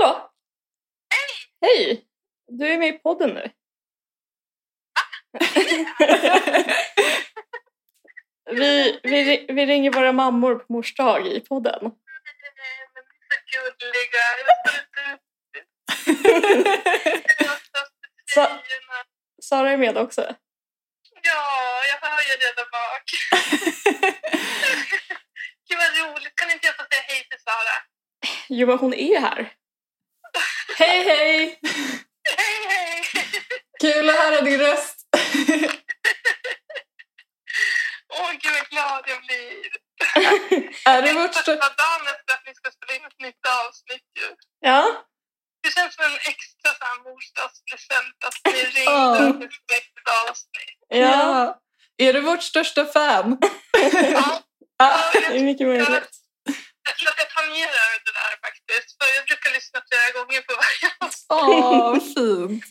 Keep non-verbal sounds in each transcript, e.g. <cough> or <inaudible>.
Hallå! Hej! Du är med i podden nu. <laughs> vi, vi, vi ringer våra mammor på mors dag i podden. Så gulliga. Sara är med också. Ja, jag hör ju redan bak. <laughs> Gud vad roligt. Kan inte jag få säga hej till Sara? Jo, men hon är här. Hej, hej! Hej, hej! Kul att höra din röst. Åh, gud vad glad jag blir. Är det vårt största... dagen efter att ni ska spela in ett nytt avsnitt ju. Ja, Det känns som en extra så här morsdagspresent att ni ringde Åh. och vi ett avsnitt. ja. Är du vårt största fan? Ja, Ja. Det är mycket möjligt. <laughs> jag tror att jag tangerar det där faktiskt. För jag brukar lyssna flera gånger på varje avsnitt. Åh, vad <laughs> fint.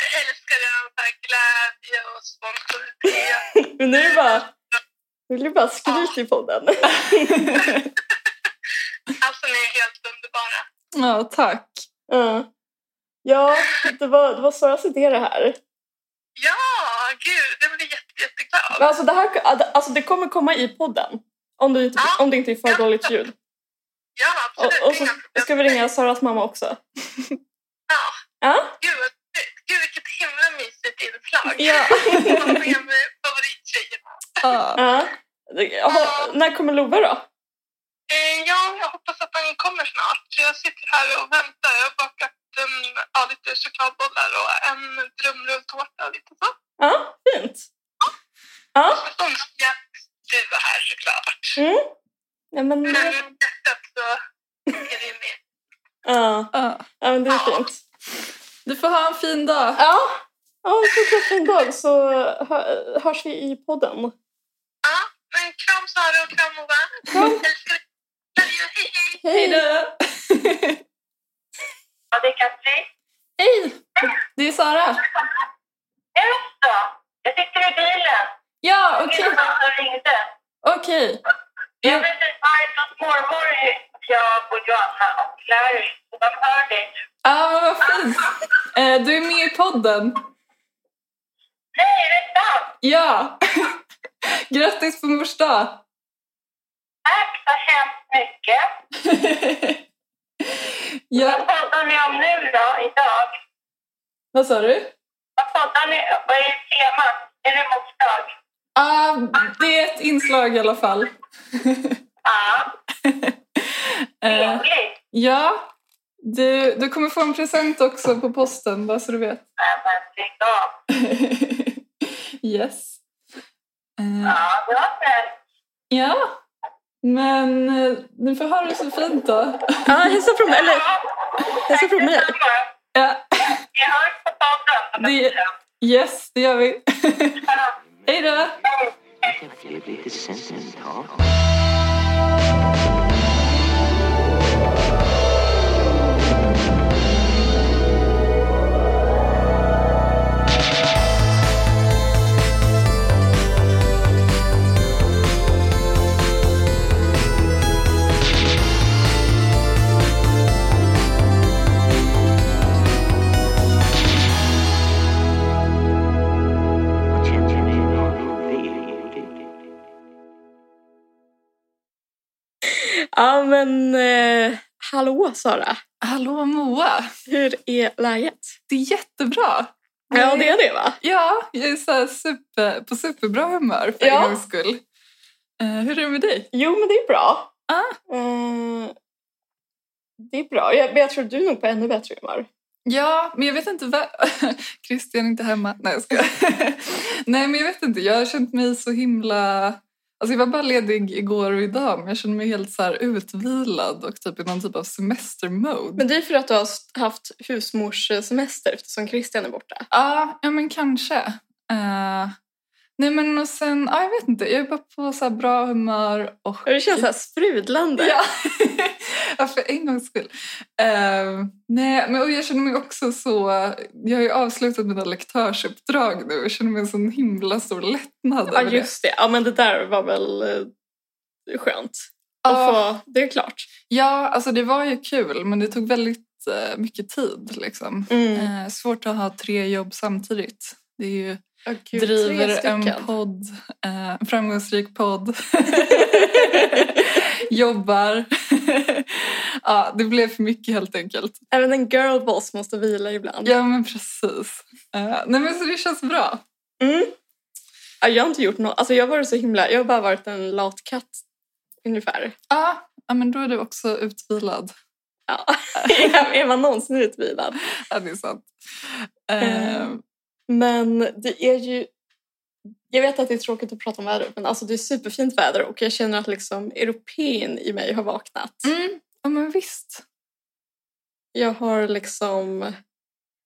Jag älskar så här glädje och spontanitet. <laughs> Nu är det bara... Nu blir det bara skryt i podden. Alltså ni är helt underbara. Ja, tack. Ja, ja det, var, det var Saras idé det här. Ja, gud, jag blir jätte, jätteglad. Men alltså det, här, alltså det kommer komma i podden. Om, du inte, om det inte är för dåligt ljud. Ja, absolut. Och, och så ska vi ringa Saras mamma också. Ja, Ja, gud, gud vilket himla mysigt inslag. Ja. <laughs> Med favorittjejerna. Ja. ja. Jaha, när kommer Love då? Eh, ja, jag hoppas att han kommer snart. Jag sitter här och väntar. Jag har bakat en, ja, lite chokladbollar och en drömrulltårta och lite så. Ja, fint. Ja, Och du var här såklart. mm. ja men, Men hjärtat så är det med. ja. Ja. ja, men det är fint. Du får ha en fin dag. Ja, ja fortsätt en dag så hö- hörs vi i podden. Ja, men kram Sara och kram you. Hej, hej. Hej då! Ja, det är Katrin. Hej! Det är Sara. Just Jag sitter i bilen. Ja, okej. som ringde. Okej. Jag Ja. vet inte varför mormor, jag och Johanna och Larry, de hör dig nu. Ja, men vad fint. Eh, Du är med i podden. Nej, är det sant? Ja. <laughs> Grattis på mors dag. Tack så hemskt mycket. <laughs> Ja, Vad poddar ni om nu då, idag? vad sa du? Vad poddar ni Vad är temat? Är det mors dag? Ah, det är ett inslag i alla fall. Ja, <laughs> trevligt. ja, du, du kommer få en present också på posten, bara så du vet. Nej, men lägg av. yes. Eh, Ja, det var snällt. ja, men eh, du får ha det så fint då. Ja, hälsa från mig. Eller, hälsa från mig. Ja, Vi hörs på podden. Yes, det gör vi. Hej då! Ja, men eh, hallå Sara. Hallå Moa! Hur är läget? Det är jättebra. Ja, det är det va? Ja, jag är så super, på superbra humör för Ja. en gångs skull. Eh, hur är det med dig? Jo, men det är bra. Ah. Eh, det är bra. Jag, jag tror du är nog på ännu bättre humör. Ja, men jag vet inte vad... <laughs> Christian är inte hemma. Nej, jag skojar. <laughs> Nej, men jag vet inte. Jag har känt mig så himla... Alltså jag var bara ledig igår och idag, men jag känner mig helt så utvilad och typ i någon typ av semestermode. Men det är för att du har haft husmorssemester eftersom Christian är borta. Ja, ja men kanske. Eh, nej men och sen, ja, jag vet inte. Jag är bara på så bra humör och... Det känns så här sprudlande. Ja. <laughs> ja, för en gångs skull. Eh, nej, men och jag känner mig också så... Jag har ju avslutat mina lektörsuppdrag nu och känner mig en sån himla stor lättnad Ja, det. just det. Ja, men det där var väl eh, skönt. Och få, det är klart. Ja, alltså det var ju kul men det tog väldigt eh, mycket tid. Liksom. Mm. Eh, svårt att ha tre jobb samtidigt. Det är ju Oh, Gud, driver en podd, eh, en framgångsrik podd. <laughs> <laughs> Jobbar. <laughs> ja, det blev för mycket helt enkelt. Även en girlboss måste vila ibland. Ja, men precis. Eh, nej, men så det känns bra. Mm. Ja, jag har inte gjort något. Alltså jag har varit så himla... Jag har bara varit en lat katt ungefär. Ja, ja, men då är du också utvilad. Ja. <laughs> är man någonsin utvilad? Ja, det är sant. Mm. Men det är ju... Jag vet att det är tråkigt att prata om vädret men alltså det är superfint väder och jag känner att liksom europeen i mig har vaknat. mm, ja, men visst. Jag har liksom...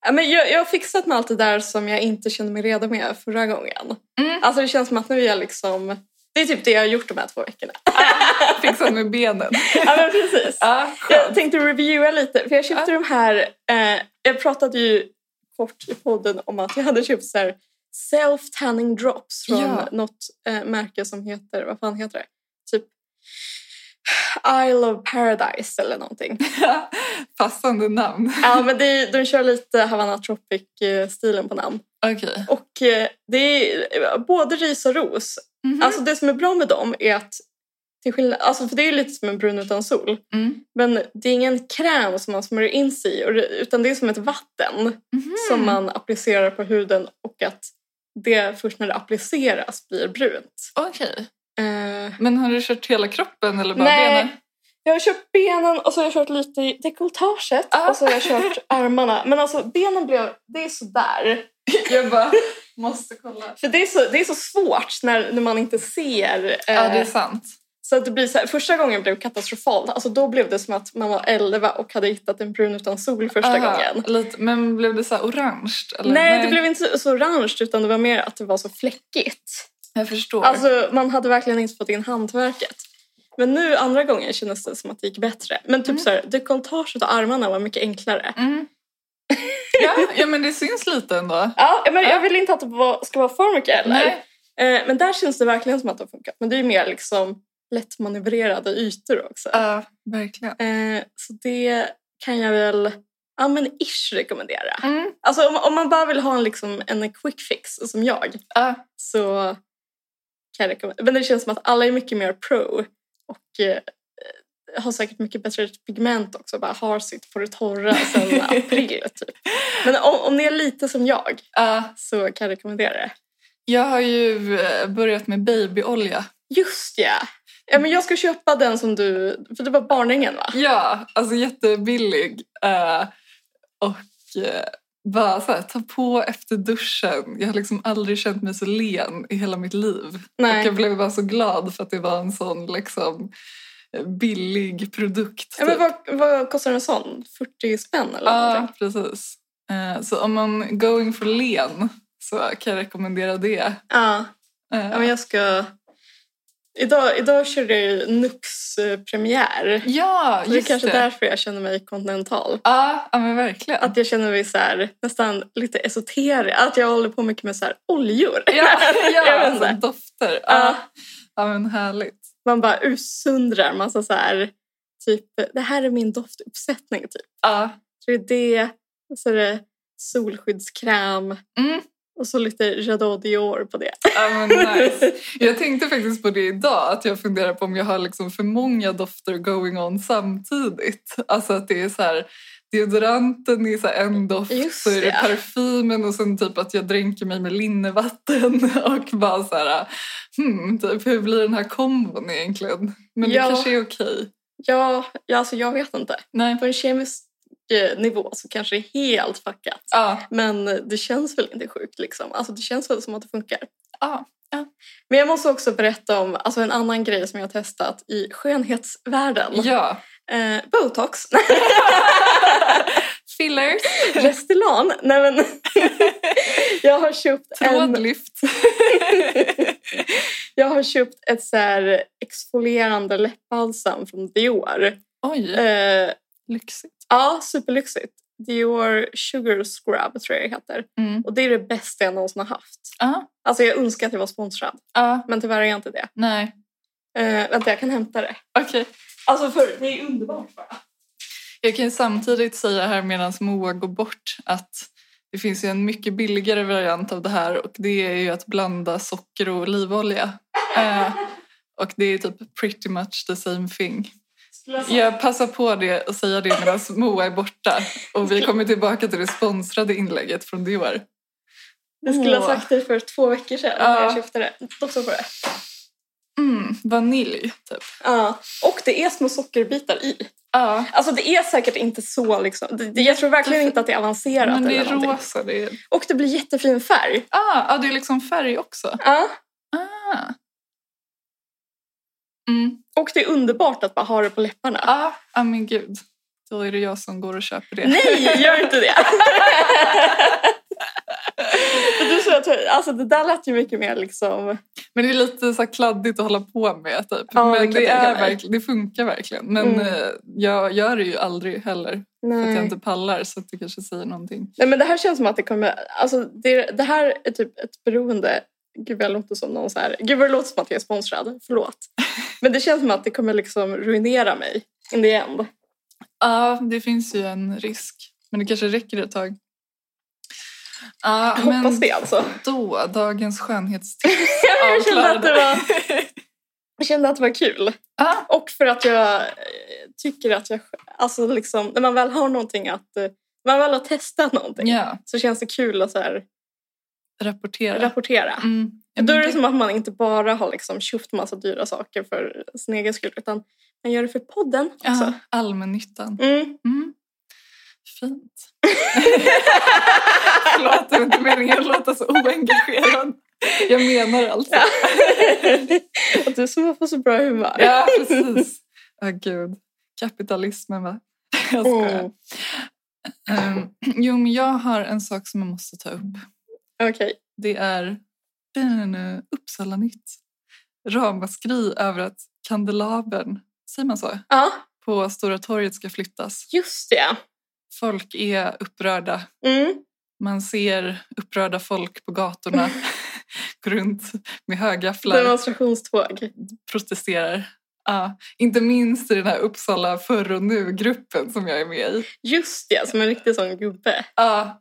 Ja, men jag, jag har fixat med allt det där som jag inte kände mig redo med förra gången. Mm. Alltså det känns som att nu är jag liksom... Det är typ det jag har gjort de här två veckorna. <laughs> Fixat med benen. <laughs> ja men precis. Ja, Jag tänkte reviewa lite, för jag köpte de här... Eh, jag pratade ju kort i podden om att jag hade köpt så här self-tanning drops från Ja. något eh, märke som heter, vad fan heter det? Typ Isle of Paradise eller någonting. <laughs> Passande namn. ja men det, de kör lite Havana Tropic-stilen på namn. Okej. Och eh, det är både ris och ros. Mhm. Alltså det som är bra med dem är att till skillnad, alltså för det är lite som en brun utan sol. Mm. Men det är ingen kräm som man smörjer in sig i utan det är som ett vatten Mhm. som man applicerar på huden och att det först när det appliceras blir brunt. Okej. Eh, Men har du kört hela kroppen eller bara Nej. benen? jag har kört benen och så har jag kört lite i dekolletaget Ah. och så har jag kört <laughs> armarna. Men alltså benen blev, det är sådär. Jag bara måste kolla. För det är så, det är så svårt när, när man inte ser. eh, Ja, det är sant. Så att det blir så här, första gången blev katastrofalt. Alltså då blev det som att man var 11 och hade hittat en brun utan sol första Aha, gången. Lite, men blev det så orange? Eller? Nej, det blev inte så, så orange utan det var mer att det var så fläckigt. Jag förstår. Alltså man hade verkligen inte fått in hantverket. Men nu andra gången kändes det som att det gick bättre. Men typ Mm. så här, dekolletaget och armarna var mycket enklare. Mm. <laughs> Ja, ja, men det syns lite ändå. Ja, men Ja. jag vill inte att det ska vara för mycket heller. Nej. Eh, men där känns det verkligen som att det har funkat. Men det är mer liksom lättmanövrerade ytor också. Ja, verkligen. Eh, så det kan jag väl ja, men ish rekommendera. Mm. Alltså om, om man bara vill ha en, liksom, en quick fix som jag Ja, så kan jag rekommendera. Men det känns som att alla är mycket mer pro och eh, har säkert mycket bättre pigment också. Bara har sitt på det torra sedan <laughs> april typ. Men om, om ni är lite som jag ja. så kan jag rekommendera det. jag har ju eh, börjat med babyolja. Just ja! Ja, men jag ska köpa den som du... För det var barnringen va? Ja, alltså jättebillig. Eh, och eh, bara så här, ta på efter duschen. Jag har liksom aldrig känt mig så len i hela mitt liv. Och Nej. jag blev bara så glad för att det var en sån liksom eh, billig produkt. Ja, men typ. vad, vad kostar en sån? 40 spänn eller Ja, någonting? precis. Eh, så om man going for len så kan jag rekommendera det. Ja. Eh, ja, men jag ska... Idag, idag körde jag ju Nux-premiär. ja, Så det är just kanske det. därför jag känner mig kontinental. Ja, ja, men verkligen. Att jag känner mig så här, nästan lite esoterisk. Att jag håller på mycket med så här oljor. Ja, <laughs> ja alltså, dofter. Ja. Ja. ja, men härligt. Man bara utsundrar massa så här, typ, det här är min doftuppsättning typ. Ja. Så det är det, så är det solskyddskräm Mm. Och så lite Jadot Dior på det. Ja, nice. <laughs> Jag tänkte faktiskt på det idag, att jag funderar på om jag har liksom för många dofter going on samtidigt. Alltså att det är så här, deodoranten är så en doft, Just så är det det. parfymen och sen typ att jag dränker mig med linnevatten <laughs> och bara så här, hmm, typ hur blir den här kombon egentligen? Men Ja. det kanske är okej. Ja, ja alltså jag vet inte. Nej. På en kemisk nivå så kanske det är helt fuckat. Ja, Men det känns väl inte sjukt liksom. Alltså det känns väl som att det funkar. ja. Men jag måste också berätta om alltså, en annan grej som jag har testat i skönhetsvärlden. ja. Eh, Botox. <laughs> Fillers, Restylane. Nej men. <laughs> jag har köpt en, trådlyft. <laughs> Jag har köpt ett så här exfolierande läppbalsam från Dior. Oj, Eh, lyxigt. ja, superlyxigt. Dior Sugar Scrub tror jag det heter. Mm. Och det är det bästa jag någonsin har haft. Ja, Alltså jag önskar att jag var sponsrad. ja, Men tyvärr är jag inte det. nej. Eh, vänta, jag kan hämta det. Okej. Alltså för det är underbart bara. Jag kan ju samtidigt säga här medan Moa går bort att det finns ju en mycket billigare variant av det här och det är ju att blanda socker och olivolja. Eh, och det är typ pretty much the same thing. Jag passar på det och säga det medan Moa är borta. Och vi kommer tillbaka till det sponsrade inlägget från Dior. Jag skulle ha sagt det för två veckor sedan Ja. när jag köpte det. Dofta på det. Mm, vanilj, typ. Ja. Och det är små sockerbitar i. Ja, Alltså det är säkert inte så liksom. Det, jag tror verkligen inte att det är avancerat men det är eller rosa. Det är... Och det blir jättefin färg. Ah, ja, det är liksom färg också. Ja. Ah. Mm. Och det är underbart att bara ha det på läpparna. Ah, ah, men gud. Då är det jag som går och köper det. Nej, gör inte det! <laughs> Du sa att, alltså det där lät ju mycket mer liksom... Men det är lite så kladdigt att hålla på med. Typ. Ja, det men det, är verkligen, det funkar verkligen. Men Mm. eh, jag gör det ju aldrig heller. För att jag Nej. inte pallar. Så att det kanske säger någonting. Nej men det här känns som att det kommer... Alltså det, det här är typ ett beroende... Gud vad jag låter som någon så här... Gud vad det låter som att jag är sponsrad. Förlåt. <laughs> Men det känns som att det kommer liksom ruinera mig in the end. Ja, det finns ju en risk. Men det kanske räcker ett tag. Ja, Jag hoppas det alltså. Då, dagens skönhetstips. <laughs> Jag kände att det var, <laughs> jag kände att det var kul. Ja, Och för att jag eh, tycker att jag... Alltså liksom, när man väl har någonting att... När man väl har testat någonting ja, så känns det kul att så här, rapportera. rapportera. Mm. Ja, Då är det som att man inte bara har liksom köpt massa dyra saker för sin egen skull utan man gör det för podden också. Ja, allmännyttan. Mm. Mm. Fint. <laughs> Förlåt, det var inte meningen att låta så oengagerad. Jag menar alltså. <laughs> Och du som får så bra humör. Ja, precis. Åh gud. Kapitalismen va? <laughs> Jag skojar. Mm. Ehm, jo, men jag har en sak som jag måste ta upp. Okej. Det är mm, Uppsala nytt. Ramaskri över att kandelabern, säger man så, Ja, på Stora torget ska flyttas. just det. Folk är upprörda. Mm. Man ser upprörda folk på gatorna <laughs> <laughs> gå runt med högafflar, Demonstrationståg. protesterar. Ja, inte minst i den här Uppsala förr och nu-gruppen som jag är med i. Just det, som en riktig sån gubbe. Ja.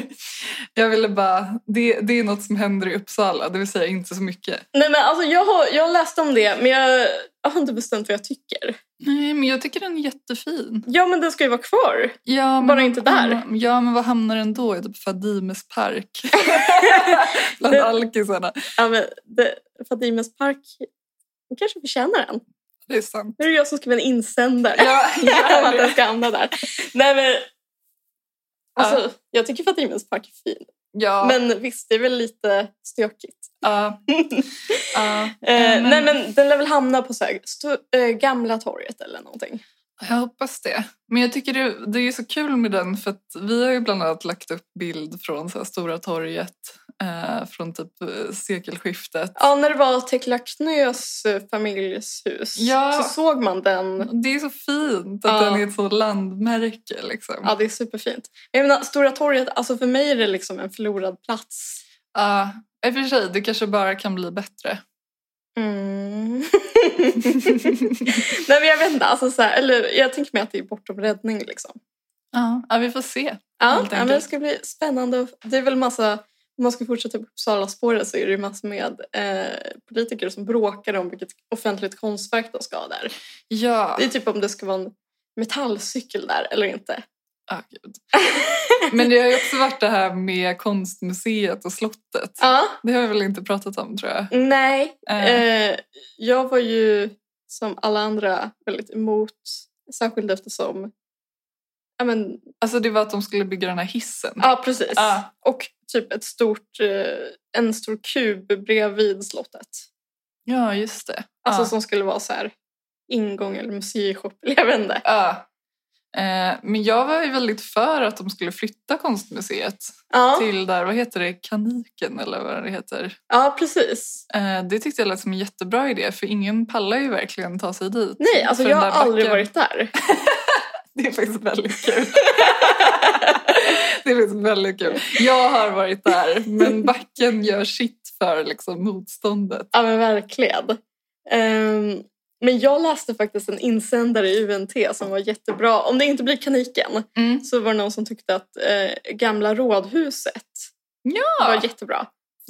<laughs> jag ville bara, det, det är något som händer i Uppsala, det vill säga inte så mycket. Nej men alltså jag har, jag har läst om det men jag, jag har inte bestämt vad jag tycker. Nej, men jag tycker den är jättefin. Ja men den ska ju vara kvar. Ja, men, Bara inte där. Ja, men vad hamnar den då i? Typ Fadimes park? <laughs> Bland alkisarna. Ja, men det, Fadimes park den kanske förtjänar den. Det är sant. Nu är det jag som skriver en insändare. Ja, <laughs> om att den ska hamna där. Nej men... Alltså, jag tycker Fatimes park är fin. Ja, Men visst, det är väl lite stökigt. ja. <laughs> ja. Men- Nej men den lär väl hamna på så här, sto- eh, gamla torget eller någonting. Jag hoppas det. Men jag tycker det, det är så kul med den för vi har ju bland annat lagt upp bild från så Stora torget eh, från typ eh, sekelskiftet. Ja, när det var Tekla Knös eh, familjs hus Ja. så såg man den. Det är så fint att Ja. den är ett så landmärke. Liksom. Ja, det är superfint. Jag menar, Stora torget, alltså för mig är det liksom en förlorad plats. Ja, i och för sig, det kanske bara kan bli bättre. Mm. <laughs> Nej men jag vet inte, alltså så här, eller jag tänker mig att det är bortom räddning liksom. Ja, ja vi får se. Ja, ja men det ska bli spännande. Det är väl massa, om man ska fortsätta på Uppsala-spåret så är det ju massor med eh, politiker som bråkar om vilket offentligt konstverk de ska ha där. Ja, Det är typ om det ska vara en metallcykel där eller inte. ah, gud. Men det har ju också varit det här med konstmuseet och slottet. Ja, Det har vi väl inte pratat om tror jag. nej. Eh. Eh, jag var ju som alla andra väldigt emot, särskilt eftersom Ja, men, Alltså det var att de skulle bygga den här hissen. ja precis. Ja. Och typ ett stort, eh, en stor kub bredvid slottet. Ja, just det. Alltså ja. som skulle vara så här ingång eller museishop, eller jag vet inte. Ja. Eh, men jag var ju väldigt för att de skulle flytta konstmuseet Ja, till där, vad heter det, Kaniken eller vad det heter. ja precis. Eh, det tyckte jag lät som en jättebra idé för ingen pallar ju verkligen ta sig dit. Nej, alltså jag har aldrig backen- varit där. <laughs> <laughs> Det är faktiskt väldigt kul. det är faktiskt väldigt kul. Jag har varit där men backen gör sitt för liksom motståndet. Ja men verkligen. Ehm, men jag läste faktiskt en insändare i UNT som var jättebra. Om det inte blir Kaniken Mm. så var det någon som tyckte att eh, gamla rådhuset var Ja, jättebra.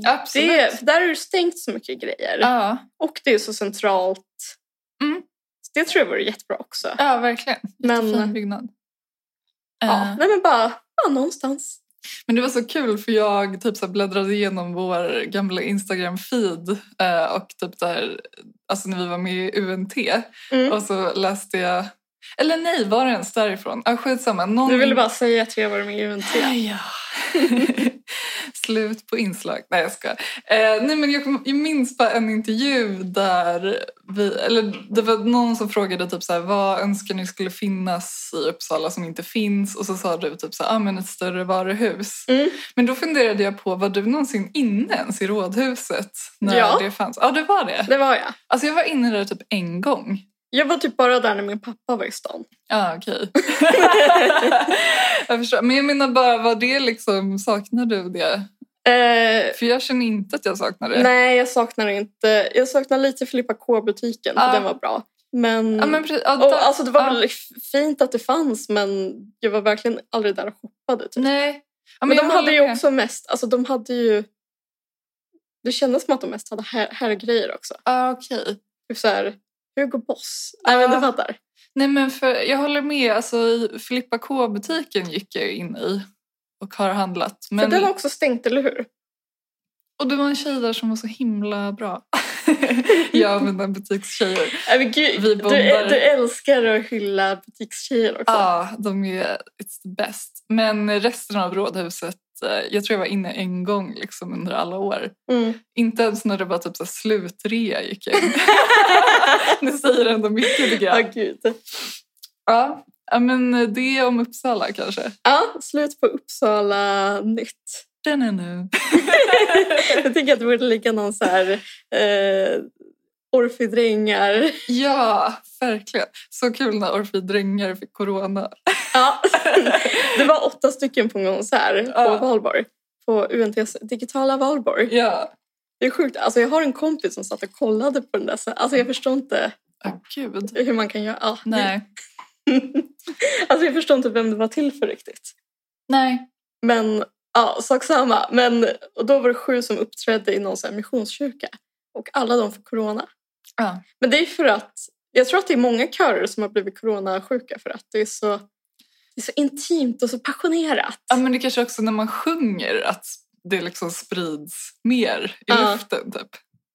absolut. Det, där är det stängt så mycket grejer. Ja, Och det är så centralt. Mm. Det tror jag vore jättebra också. ja, verkligen. Men- Jättefin byggnad. Ja, Eh, nej men bara ja, någonstans. Men det var så kul för jag typ så bläddrade igenom vår gamla Instagram-feed eh, och typ där, alltså när vi var med i UNT Mm. och så läste jag, eller nej var det ens därifrån? Ah, skitsamma. Någon... Du ville bara säga att jag var med i UNT. Ja. <laughs> Slut på inslag. Nej, jag ska. Eh, nej, men jag, kom- jag minns bara en intervju där vi, eller det var någon som frågade typ så här, vad önskar ni skulle finnas i Uppsala som inte finns? Och så sa du typ så här, ah, men ett större varuhus. Mm. Men då funderade jag på, var du någonsin inne ens i rådhuset när Ja. det fanns? Ja, det var det. Det var jag. Alltså jag var inne där typ en gång. Jag var typ bara där när min pappa var i stan. Ja, okej. <laughs> jag förstår. Men jag menar bara, var det liksom, saknar du det? Eh, För jag känner inte att jag saknar det. nej, jag saknar inte. Jag saknar lite Filippa K-butiken, för Ja. den var bra. Men, Ja, men precis. Ja, och, alltså, det var väl fint att det fanns, men jag var verkligen aldrig där och shoppade. Typ. Nej. Men jag de hade ju med. också mest, alltså de hade ju... Det kändes som att de mest hade här, herrgrejer också. Ja, okej. Typ så här, Hugo Boss. Nej men Ja. du fattar. Nej, men för jag håller med. Alltså, i Filippa K-butiken gick jag in i och har handlat. Men, För den har också stängt, eller hur? Och det var en tjej där som var så himla bra. <laughs> jag och mina butikstjejer. Men gud, Vi du, bondar. du älskar att hylla butikstjejer också. Ja, de är it's the best. Men resten av rådhuset, jag tror jag var inne en gång liksom under alla år. Mm. Inte ens när det var typ så slutrea gick jag in. <laughs> det säger ändå mycket tycker Ja, jag. gud. Ja, men det om Uppsala kanske. Ja, slut på Uppsala nytt. Nu. <laughs> Jag tycker att det borde ligga någon så här eh, Orfidrängar. Ja, verkligen. Så kul när Orfrid Drängar fick corona. Ja. <laughs> Det var åtta stycken på en konsert på Ja. Valborg. På UNTs digitala Valborg. Ja. Det är sjukt. Alltså jag har en kompis som satt och kollade på den där. så- Alltså jag förstår inte Åh gud. hur man kan göra. Ja. Nej. <laughs> Alltså jag förstår inte vem det var till för riktigt. Nej. Men ja, sak samma. Men och då var det sju som uppträdde i någon så missionskyrka. Och alla de får corona. Ja. Men det är för att, jag tror att det är många körer som har blivit coronasjuka för att det är så, det är så intimt och så passionerat. ja, men det kanske också när man sjunger att det liksom sprids mer i Ja. luften. Typ.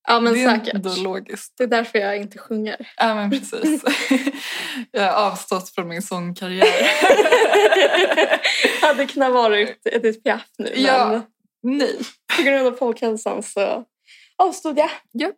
Ja men det är säkert. ändå logiskt. Det är därför jag inte sjunger. Ja, men precis. <laughs> jag har avstått från min sångkarriär. <laughs> hade kunnat varit Edith Piaf nu Ja. men Nej. på grund av folkhälsan så avstod jag. Ja.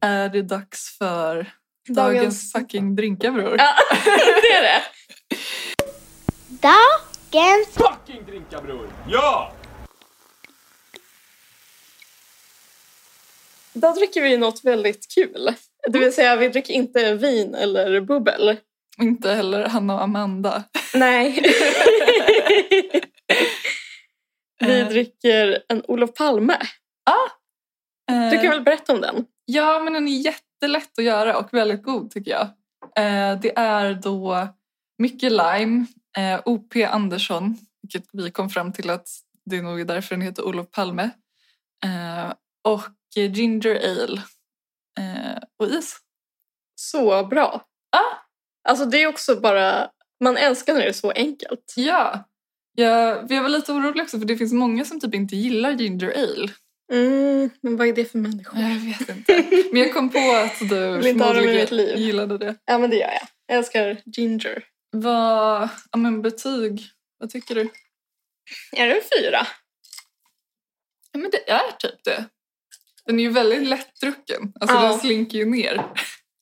Är det dags för dagens, fucking drinkabror? Ja, <laughs> det är det. Dagens Fucking drinka bror! Ja! Då dricker vi något väldigt kul. Det vill säga vi dricker inte vin eller bubbel. Inte heller Hanna och Amanda. Nej. <laughs> vi Eh. dricker en Olof Palme. Du kan Eh, väl berätta om den? Ja, men den är jättelätt att göra och väldigt god tycker jag. Eh, det är då mycket lime, eh, OP Andersson, vilket vi kom fram till att det är nog därför den heter Olof Palme. Eh, och ginger ale eh, och is. Så bra. Ah. Alltså det är också bara, man älskar när det är så enkelt. Ja, jag, jag var lite orolig också för det finns många som typ inte gillar ginger ale. Mm, men vad är det för människor? Jag vet inte. Men jag kom på att du <laughs> förmodligen gillade det. Ja men det gör jag. Jag älskar ginger. Vad, ja men betyg, vad tycker du? Är det en fyra? Ja, men det är typ det. Den är ju väldigt lättdrucken. Alltså Ja. den slinker ju ner.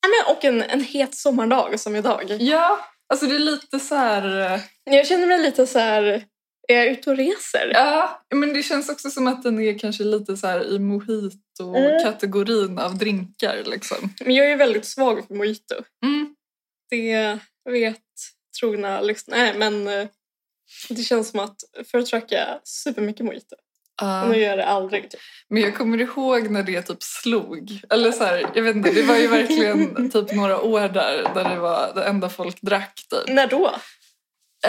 Ja, men, och en, en het sommardag som idag. Ja, alltså det är lite så här... eh, Jag känner mig lite så här, är jag ute och reser? Ja, men det känns också som att den är kanske lite så här i Mm. mojito-kategorin av drinkar liksom. Men jag är ju väldigt svag för mojito. Mm. Det, vet trogna lyssnare. Men eh, det känns som att förut drack jag supermycket mojito. Och nu gör jag det aldrig. Typ. Men jag kommer ihåg när det typ slog. Eller så här, jag vet inte, det var ju verkligen <laughs> typ några år där, där det var det enda folk drack typ. När då?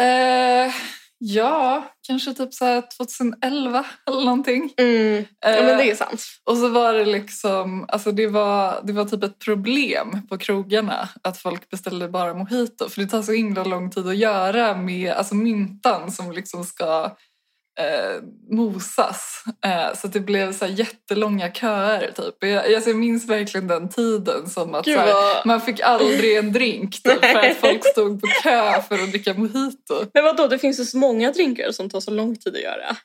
Eh, ja, kanske typ så här 2011 eller någonting. Mm. Ja Eh, men det är sant. Och så var det liksom, alltså det var, det var typ ett problem på krogarna att folk beställde bara mojito. För det tar så himla lång tid att göra med alltså myntan som liksom ska eh, mosas. Eh, så det blev så jättelånga köer typ. Jag, alltså jag minns verkligen den tiden som att Gud, så här, vad- man fick aldrig en drink typ, för att folk stod på kö för att dricka mojito. Men vadå, det finns ju så många drinkar som tar så lång tid att göra.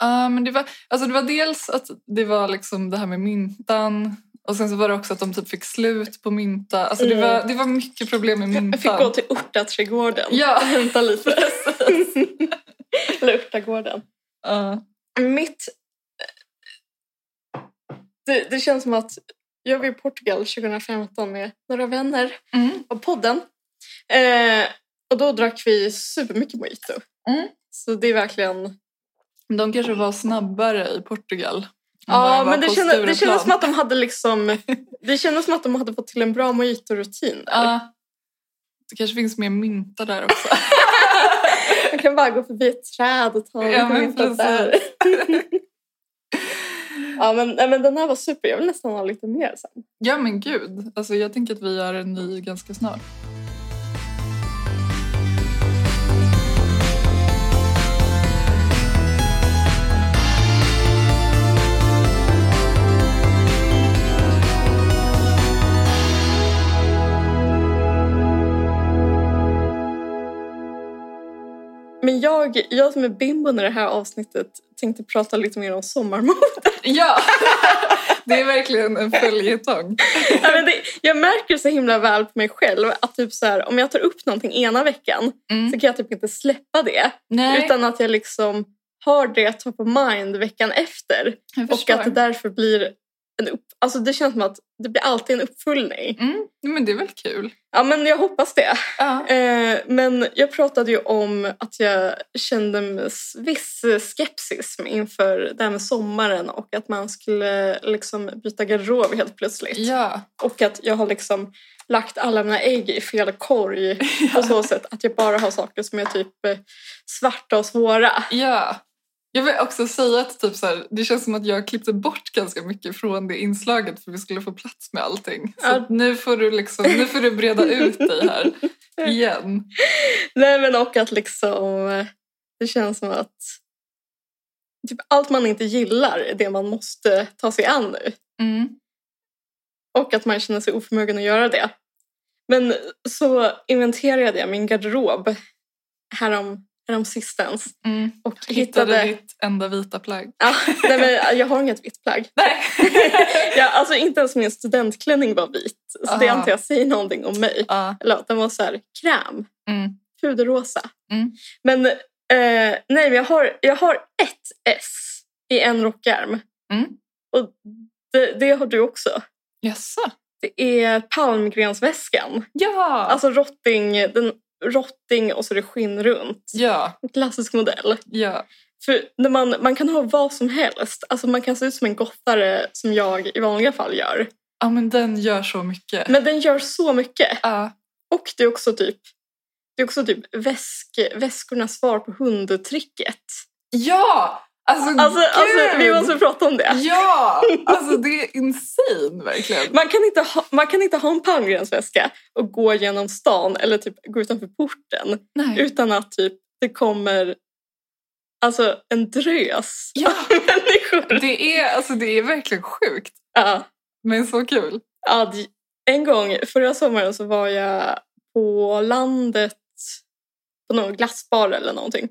Ja, men det var, alltså det var dels att det var liksom det här med myntan och sen så var det också att de typ fick slut på mynta. Alltså det, var, det var mycket problem med myntan. Jag fick gå till Örtaträdgården Ja. och hämta lite. <laughs> <laughs> Örtagården. Ja. Mitt... Det, det känns som att jag var i Portugal 2015 med några vänner Mm. av podden. Eh, och då drack vi supermycket mojito. Mm. Så det är verkligen... De kanske var snabbare i Portugal. Ja, men det på kändes, det kändes som att de hade liksom... <laughs> Det kändes som att de hade fått till en bra mojito-rutin. Ja. Det kanske finns mer mynta där också. <laughs> Man kan bara gå förbi ett träd och ta Ja, men där. <laughs> Ja, men, men den här var super. Jag vill nästan ha lite mer sen. ja men gud, alltså, jag tänker att vi gör en ny ganska snart. Men jag, jag som är bimbon i det här avsnittet tänkte prata lite mer om sommarmode. <laughs> Ja, det är verkligen en följetong. <laughs> ja, men det, jag märker så himla väl på mig själv att typ så här, om jag tar upp någonting ena veckan Mm. så kan jag typ inte släppa det. Nej, Utan att jag liksom har det top of mind veckan efter. Och att det därför blir en upp... Alltså det känns som att det blir alltid en uppföljning. Mm, men det är väl kul. Ja men jag hoppas det. Ja. Eh, men jag pratade ju om att jag kände en viss skepsis inför det här med sommaren och att man skulle liksom byta garderob helt plötsligt. ja. Och att jag har liksom lagt alla mina ägg i fel korg <laughs> på så sätt att jag bara har saker som är typ eh, svarta och svåra. Ja. Jag vill också säga att typ så här, det känns som att jag klippte bort ganska mycket från det inslaget för vi skulle få plats med allting. Så Ja. nu, får du liksom, nu får du breda ut dig här <laughs> igen. Nej men och att liksom det känns som att typ allt man inte gillar är det man måste ta sig an nu. Mm. Och att man känner sig oförmögen att göra det. Men så inventerade jag min garderob härom, härom sistens Mm. och Hittade hittade... ditt enda vita plagg. Ja, nej, men jag har inget vitt plagg. <laughs> Nej. <laughs> ja, alltså inte ens min studentklänning var vit. Så det Aha. antar jag säger någonting om mig. Ja. Eller den var så här kräm, Mm. puderrosa. Mm. Men eh, nej, men jag har, jag har ett S i en rockärm. Mm. Och det, det har du också. Jaså? Det är palmgrensväskan. Ja. Alltså rotting, den, rotting och så är det skinn runt. ja. En klassisk modell. Ja. För när man, man kan ha vad som helst. Alltså man kan se ut som en gottare som jag i vanliga fall gör. Ja, men den gör så mycket. Men den gör så mycket. Ja. Och det är också typ, det är också typ väsk, väskornas svar på hundtricket. Ja! Alltså, Alltså, alltså vi måste prata om det. Ja! Alltså det är insane verkligen. Man kan, inte ha, man kan inte ha en palmgrensväska och gå genom stan eller typ gå utanför porten Nej. utan att typ det kommer alltså en drös Ja, <laughs> människor. det är, alltså, det är verkligen sjukt. Ja, Men så kul. ja, en gång förra sommaren så var jag på landet på någon glassbar eller någonting.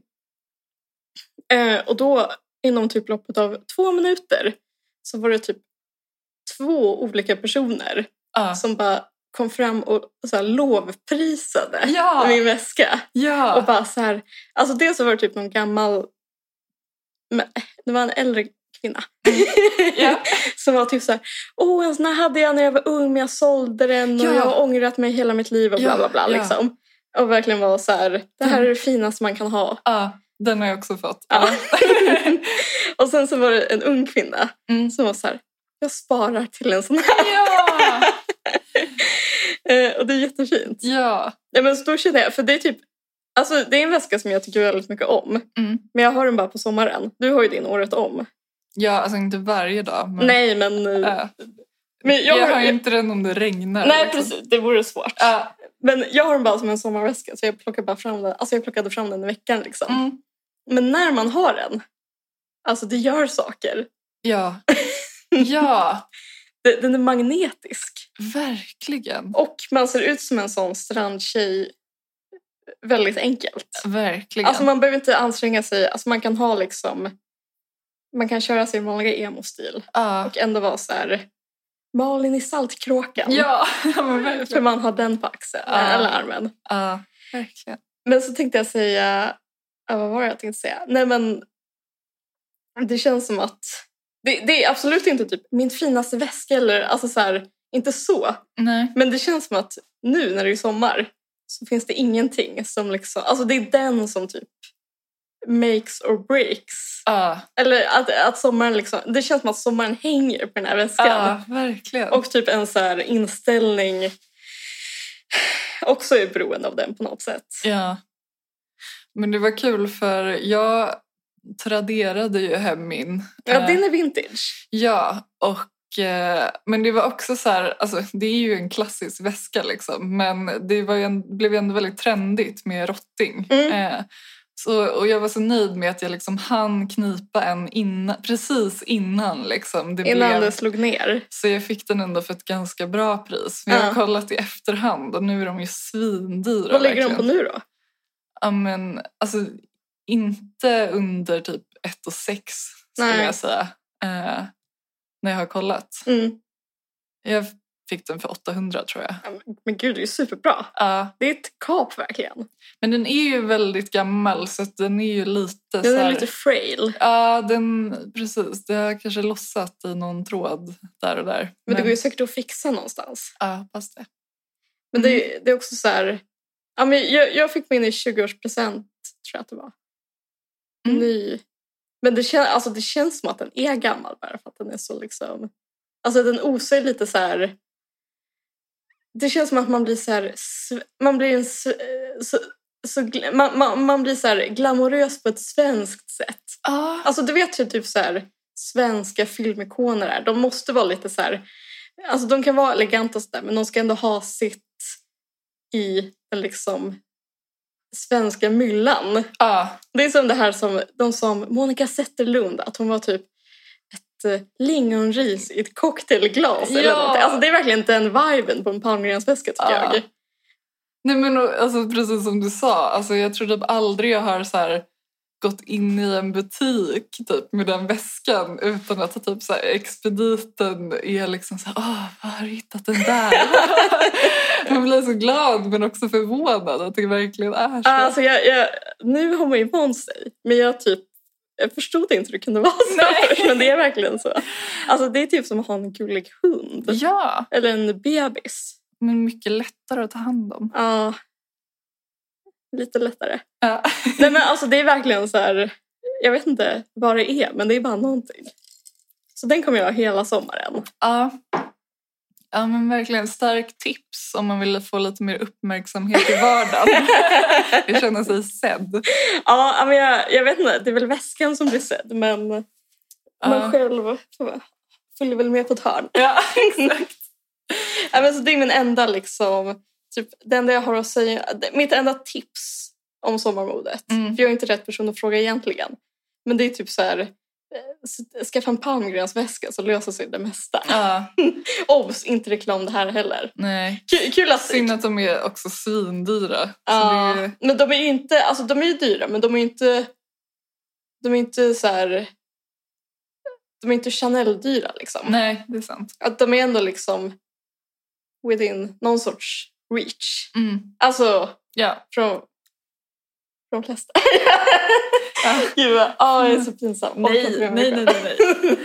Eh, och då inom typ loppet av två minuter så var det typ två olika personer Ja. som bara kom fram och så här, lovprisade Ja. min väska. Och Ja. bara så här, alltså dels så var det typ någon gammal, det var en äldre kvinna. Ja. <laughs> som var typ så här, åh en sån här hade jag när jag var ung men jag sålde den och Ja. jag har ångrat mig hela mitt liv och bla bla bla. ja. Liksom. Och verkligen vara så här, det här är det finaste man kan ha. Ja, den har jag också fått. Ja. <laughs> och sen så var det en ung kvinna Mm. som var så här, jag sparar till en sån här. Ja! <laughs> Eh, och det är jättefint. ja. Ja, men så då känner jag, för det är typ, alltså det är en väska som jag tycker väldigt mycket om. Mm. Men jag har den bara på sommaren. Du har ju din året om. Ja, alltså inte varje dag. Men, Nej, men... eh, äh, men jag, jag, har ju inte den om det regnar. Nej, liksom. precis. Det vore svårt. Ja. Men jag har den bara som en sommarväska så jag plockar bara fram den. Alltså jag plockade fram den i veckan liksom. Mm. Men när man har den, alltså det gör saker. Ja. <laughs> ja, Den är magnetisk. verkligen. Och man ser ut som en sån strandtjej väldigt enkelt. Verkligen. Alltså man behöver inte anstränga sig. Alltså man kan ha liksom... Man kan köra sin vanliga emo-stil ja. och ändå vara så här... Malin i Saltkråkan. Ja, <laughs> För man har den på axeln, Ja. eller armen. Ja, verkligen. Men så tänkte jag säga... Ja, vad var det jag tänkte säga? Nej men... Det känns som att... Det, det är absolut inte typ min finaste väska eller alltså så här, inte så. Nej. Men det känns som att nu när det är sommar så finns det ingenting som liksom... Alltså det är den som typ makes or breaks. Ja, Eller att, att sommaren liksom... Det känns som att sommaren hänger på den här väskan. ja, verkligen. Och typ en så här inställning också är beroende av den på något sätt. Ja. Men det var kul för jag traderade ju hem min. Ja, Eh, den är vintage. Ja, och, eh, men det var också så här, alltså, det är ju en klassisk väska liksom, men det var ju en, blev ju ändå väldigt trendigt med rotting. Mm. Eh, så, och jag var så nöjd med att jag liksom hann knipa en innan, precis innan. Liksom, det Innan blev, det slog ner. Så jag fick den ändå för ett ganska bra pris. Men jag har Ja. kollat i efterhand och nu är de ju svindyra. Vad ligger de verkligen. på nu då? Ja, men alltså inte under typ 1 och 6 skulle Nej. jag säga. Eh, när jag har kollat. Mm. Jag fick den för 800 tror jag. Ja, men- Men gud, det är ju superbra. Ja, Det är ett kap verkligen. men den är ju väldigt gammal så den är ju lite Den så är här, lite frail. Ja, den, precis. Det har kanske lossat i någon tråd där och där. Men det går ju säkert att fixa någonstans. Ja, fast det. Men det, är- det är också så här... Ja, men jag, jag fick min i 20-årspresent, tror jag att det var. Mm. Ny. Men det, kän, alltså, det känns som att den är gammal bara för att den är så liksom... Alltså den osar lite så här... Det känns som att man blir så här... Man blir en... Så, så, man, man, man blir så här glamorös på ett svenskt sätt. Ja, Alltså du vet ju typ så här svenska filmikoner är. De måste vara lite så här, alltså de kan vara eleganta och sådär men de ska ändå ha sitt i liksom svenska myllan. ja, Det är som det här som de som Monica Zetterlund, att hon var typ ett eh, lingonris i ett cocktailglas. Eller Ja. någonting. Alltså det är verkligen den viben på en palmgrensväska tycker Ja. jag. Nej men alltså, precis som du sa, alltså, jag tror typ aldrig jag har så här, gått in i en butik typ, med den väskan utan att typ, så här, expediten är liksom så här, åh, var har du hittat den där? <laughs> Man blir så glad men också förvånad att det verkligen är så. Alltså jag, jag, nu har man ju vant sig, men jag typ jag förstod inte hur det kunde vara så. Nej. <laughs> Men det är verkligen så. Alltså det är typ som att ha en gullig hund. Ja, Eller en bebis. men mycket lättare att ta hand om. Ja. Lite lättare. Ja. <laughs> Nej men alltså det är verkligen så här. Jag vet inte vad det är, men det är bara någonting. Så den kommer jag ha hela sommaren. Ja. Ja men verkligen starkt tips om man vill få lite mer uppmärksamhet i vardagen. <laughs> Jag känner sig sedd. Ja, men jag, jag vet inte. Det är väl väskan som blir sedd, men man Ja. själv följer väl med på ett hörn. Ja, <laughs> exakt. Ja, men så det är min enda liksom, typ, det enda jag har att säga, mitt enda tips om sommarmodet. Mm. För jag är inte rätt person att fråga egentligen. Men det är typ så här, skaffa en palmgrensväska så löser sig det mesta. Ja, <laughs> Obs, inte reklam det här heller. nej. Kul, kul att... Synd att de är också svindyra. Ja, är, men de är inte, alltså de är ju dyra men de är inte, de är inte så här, de är inte Chanel-dyra liksom. nej, det är sant. Att de är ändå liksom within någon sorts reach. Mm. Alltså Ja, från de flesta. Gud, vad- ah, jag är så pinsam. Med mig nej, nej, nej, nej.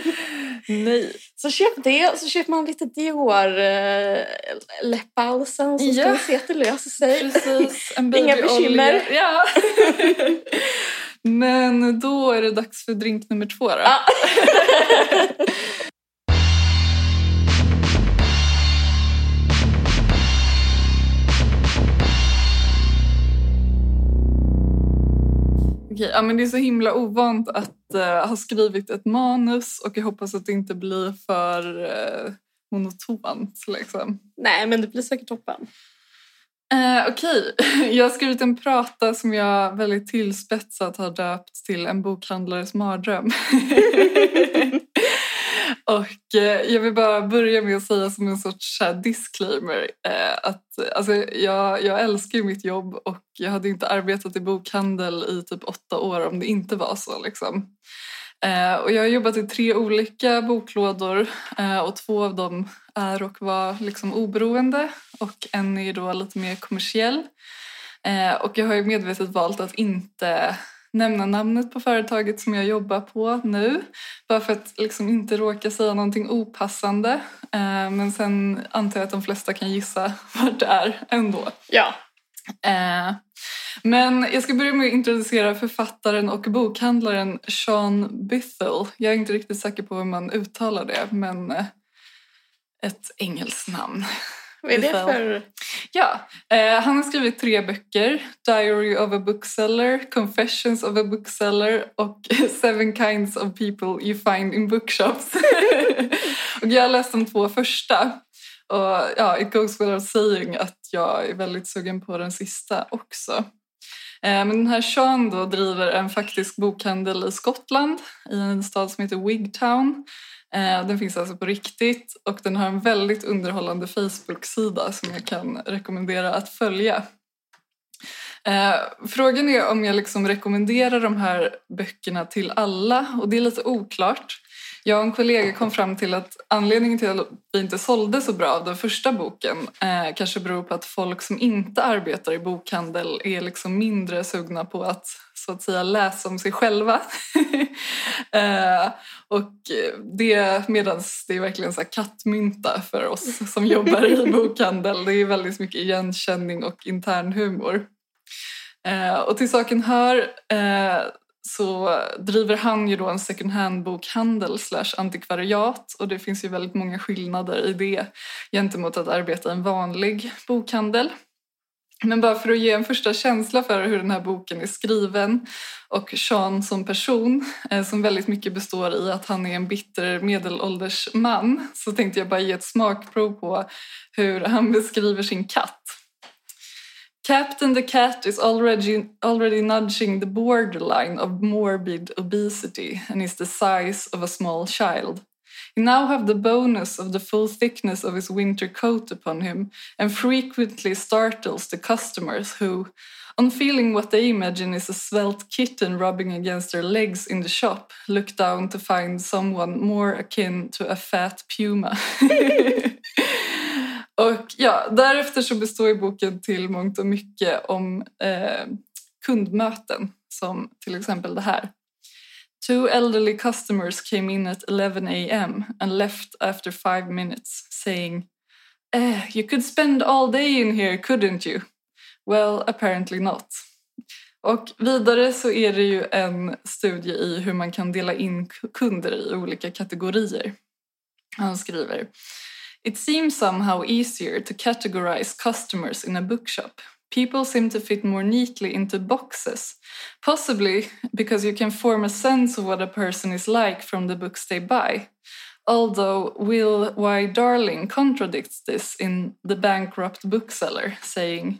<laughs> nej. Så köp det, så köper man lite Dior äh, läppbalsam så ska Ja. vi se att det löser sig. Precis, en <laughs> Inga bekymmer. Ja. <laughs> Men då är det dags för drink nummer två då. Okej, ja, men det är så himla ovant att eh, ha skrivit ett manus och jag hoppas att det inte blir för eh, monotont. Liksom. Nej, men det blir säkert toppen. Eh, Okej, <laughs> jag har skrivit en prata som jag väldigt tillspetsat har döpt till en bokhandlares mardröm. <laughs> <laughs> och eh, jag vill bara börja med att säga som en sorts så här, disclaimer eh, att alltså, jag, jag älskar ju mitt jobb och jag hade inte arbetat i bokhandel i typ åtta år om det inte var så. Liksom. Eh, och jag har jobbat i tre olika boklådor eh, och två av dem är och var liksom oberoende och en är då lite mer kommersiell. Eh, och jag har ju medvetet valt att inte nämna namnet på företaget som jag jobbar på nu. Bara för att liksom inte råka säga någonting opassande. Eh, men sen antar jag att de flesta kan gissa <laughs> vart det är ändå. Ja. Eh, men jag ska börja med att introducera författaren och bokhandlaren Sean Bithell. Jag är inte riktigt säker på hur man uttalar det, men eh, ett engelskt namn. Vad är det för... Ja, eh, han har skrivit tre böcker. Diary of a bookseller, Confessions of a bookseller och <laughs> Seven kinds of people you find in bookshops. <laughs> och jag har läst de två första. Och ja, it goes without saying att jag är väldigt sugen på den sista också. Eh, Men den här Sean då driver en faktisk bokhandel i Skottland i en stad som heter Wigtown. Eh, den finns alltså på riktigt och den har en väldigt underhållande Facebook-sida som jag kan rekommendera att följa. Eh, Frågan är om jag liksom rekommenderar de här böckerna till alla och det är lite oklart. Jag och en kollega kom fram till att anledningen till att vi inte sålde så bra av den första boken eh, kanske beror på att folk som inte arbetar i bokhandel är liksom mindre sugna på att så att säga läsa om sig själva. <laughs> eh, och det medan det är verkligen så kattmynta för oss som jobbar i <laughs> bokhandel. Det är väldigt mycket igenkänning och intern humor. Eh, och till saken hör eh, så driver han ju då en second hand-bokhandel slash antikvariat och det finns ju väldigt många skillnader i det gentemot att arbeta i en vanlig bokhandel. Men bara för att ge en första känsla för hur den här boken är skriven och Sean som person eh, som väldigt mycket består i att han är en bitter medelålders man så tänkte jag bara ge ett smakprov på hur han beskriver sin katt. Captain the cat is already, already nudging the borderline of morbid obesity and is the size of a small child. He now have the bonus of the full thickness of his winter coat upon him and frequently startles the customers who, on feeling what they imagine is a svelte kitten rubbing against their legs in the shop, look down to find someone more akin to a fat puma. <laughs> Och ja, därefter så består ju boken till mångt och mycket om eh, kundmöten som till exempel det här. Two elderly customers came in at 11 a.m. and left after five minutes saying eh, You could spend all day in here, couldn't you? Well, apparently not. Och vidare så är det ju en studie i hur man kan dela in kunder i olika kategorier. Han skriver It seems somehow easier to categorize customers in a bookshop. People seem to fit more neatly into boxes, possibly because you can form a sense of what a person is like from the books they buy. Although Will Y. Darling contradicts this in The Bankrupt Bookseller, saying,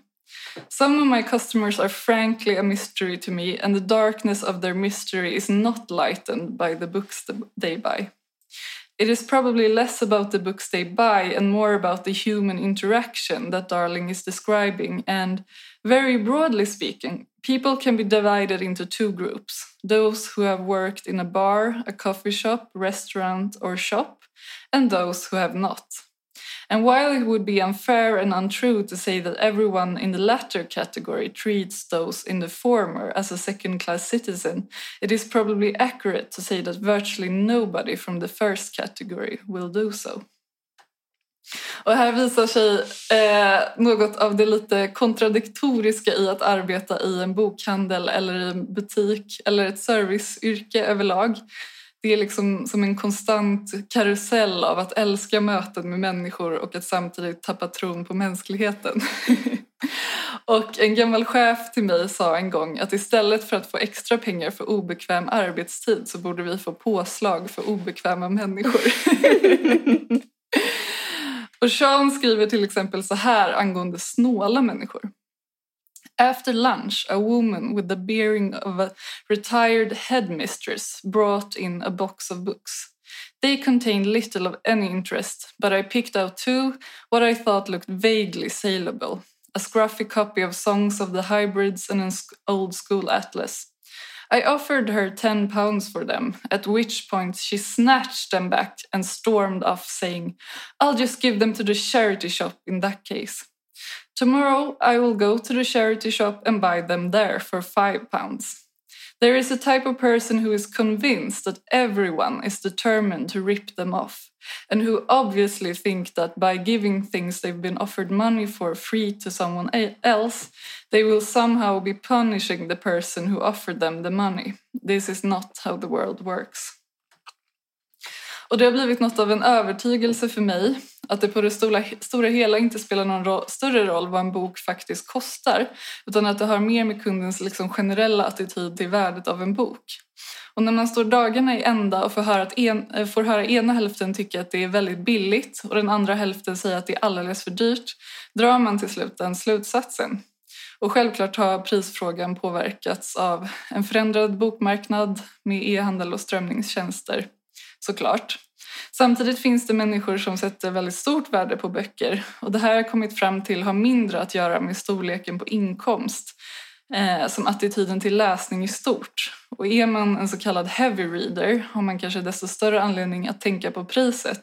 Some of my customers are frankly a mystery to me, and the darkness of their mystery is not lightened by the books they buy. It is probably less about the books they buy and more about the human interaction that Darling is describing. And very broadly speaking, people can be divided into two groups those who have worked in a bar, a coffee shop, restaurant, or shop, and those who have not. And while it would be unfair and untrue to say that everyone in the latter category treats those in the former as a second class citizen, it is probably accurate to say that virtually nobody from the first category will do so. Och här visar sig eh, något av det lite kontradiktoriska i att arbeta i en bokhandel eller i en butik eller ett serviceyrke överlag. Det är liksom som en konstant karusell av att älska möten med människor och att samtidigt tappa tron på mänskligheten. <laughs> och en gammal chef till mig sa en gång att istället för att få extra pengar för obekväm arbetstid så borde vi få påslag för obekväma människor. <laughs> Och Sean skriver till exempel så här angående snåla människor. After lunch, a woman with the bearing of a retired headmistress brought in a box of books. They contained little of any interest, but I picked out two what I thought looked vaguely saleable. A scruffy copy of Songs of the Hybrids and an old school atlas. I offered her ten pounds for them, at which point she snatched them back and stormed off, saying, I'll just give them to the charity shop in that case. Tomorrow I will go to the charity shop and buy them there for five pounds. There is a type of person who is convinced that everyone is determined to rip them off, and who obviously think that by giving things they've been offered money for free to someone else, they will somehow be punishing the person who offered them the money. This is not how the world works. Och det har blivit något av en övertygelse för mig att det på det stora, stora hela inte spelar någon ro, större roll vad en bok faktiskt kostar utan att det har mer med kundens liksom generella attityd till värdet av en bok. Och när man står dagarna i ända och får höra, att en, eh, får höra ena hälften tycka att det är väldigt billigt och den andra hälften säga att det är alldeles för dyrt drar man till slut den slutsatsen. Och självklart har prisfrågan påverkats av en förändrad bokmarknad med e-handel och strömningstjänster såklart. Samtidigt finns det människor som sätter väldigt stort värde på böcker och det här har jag kommit fram till har mindre att göra med storleken på inkomst eh, som attityden till läsning i stort. Och är man en så kallad heavy reader har man kanske desto större anledning att tänka på priset.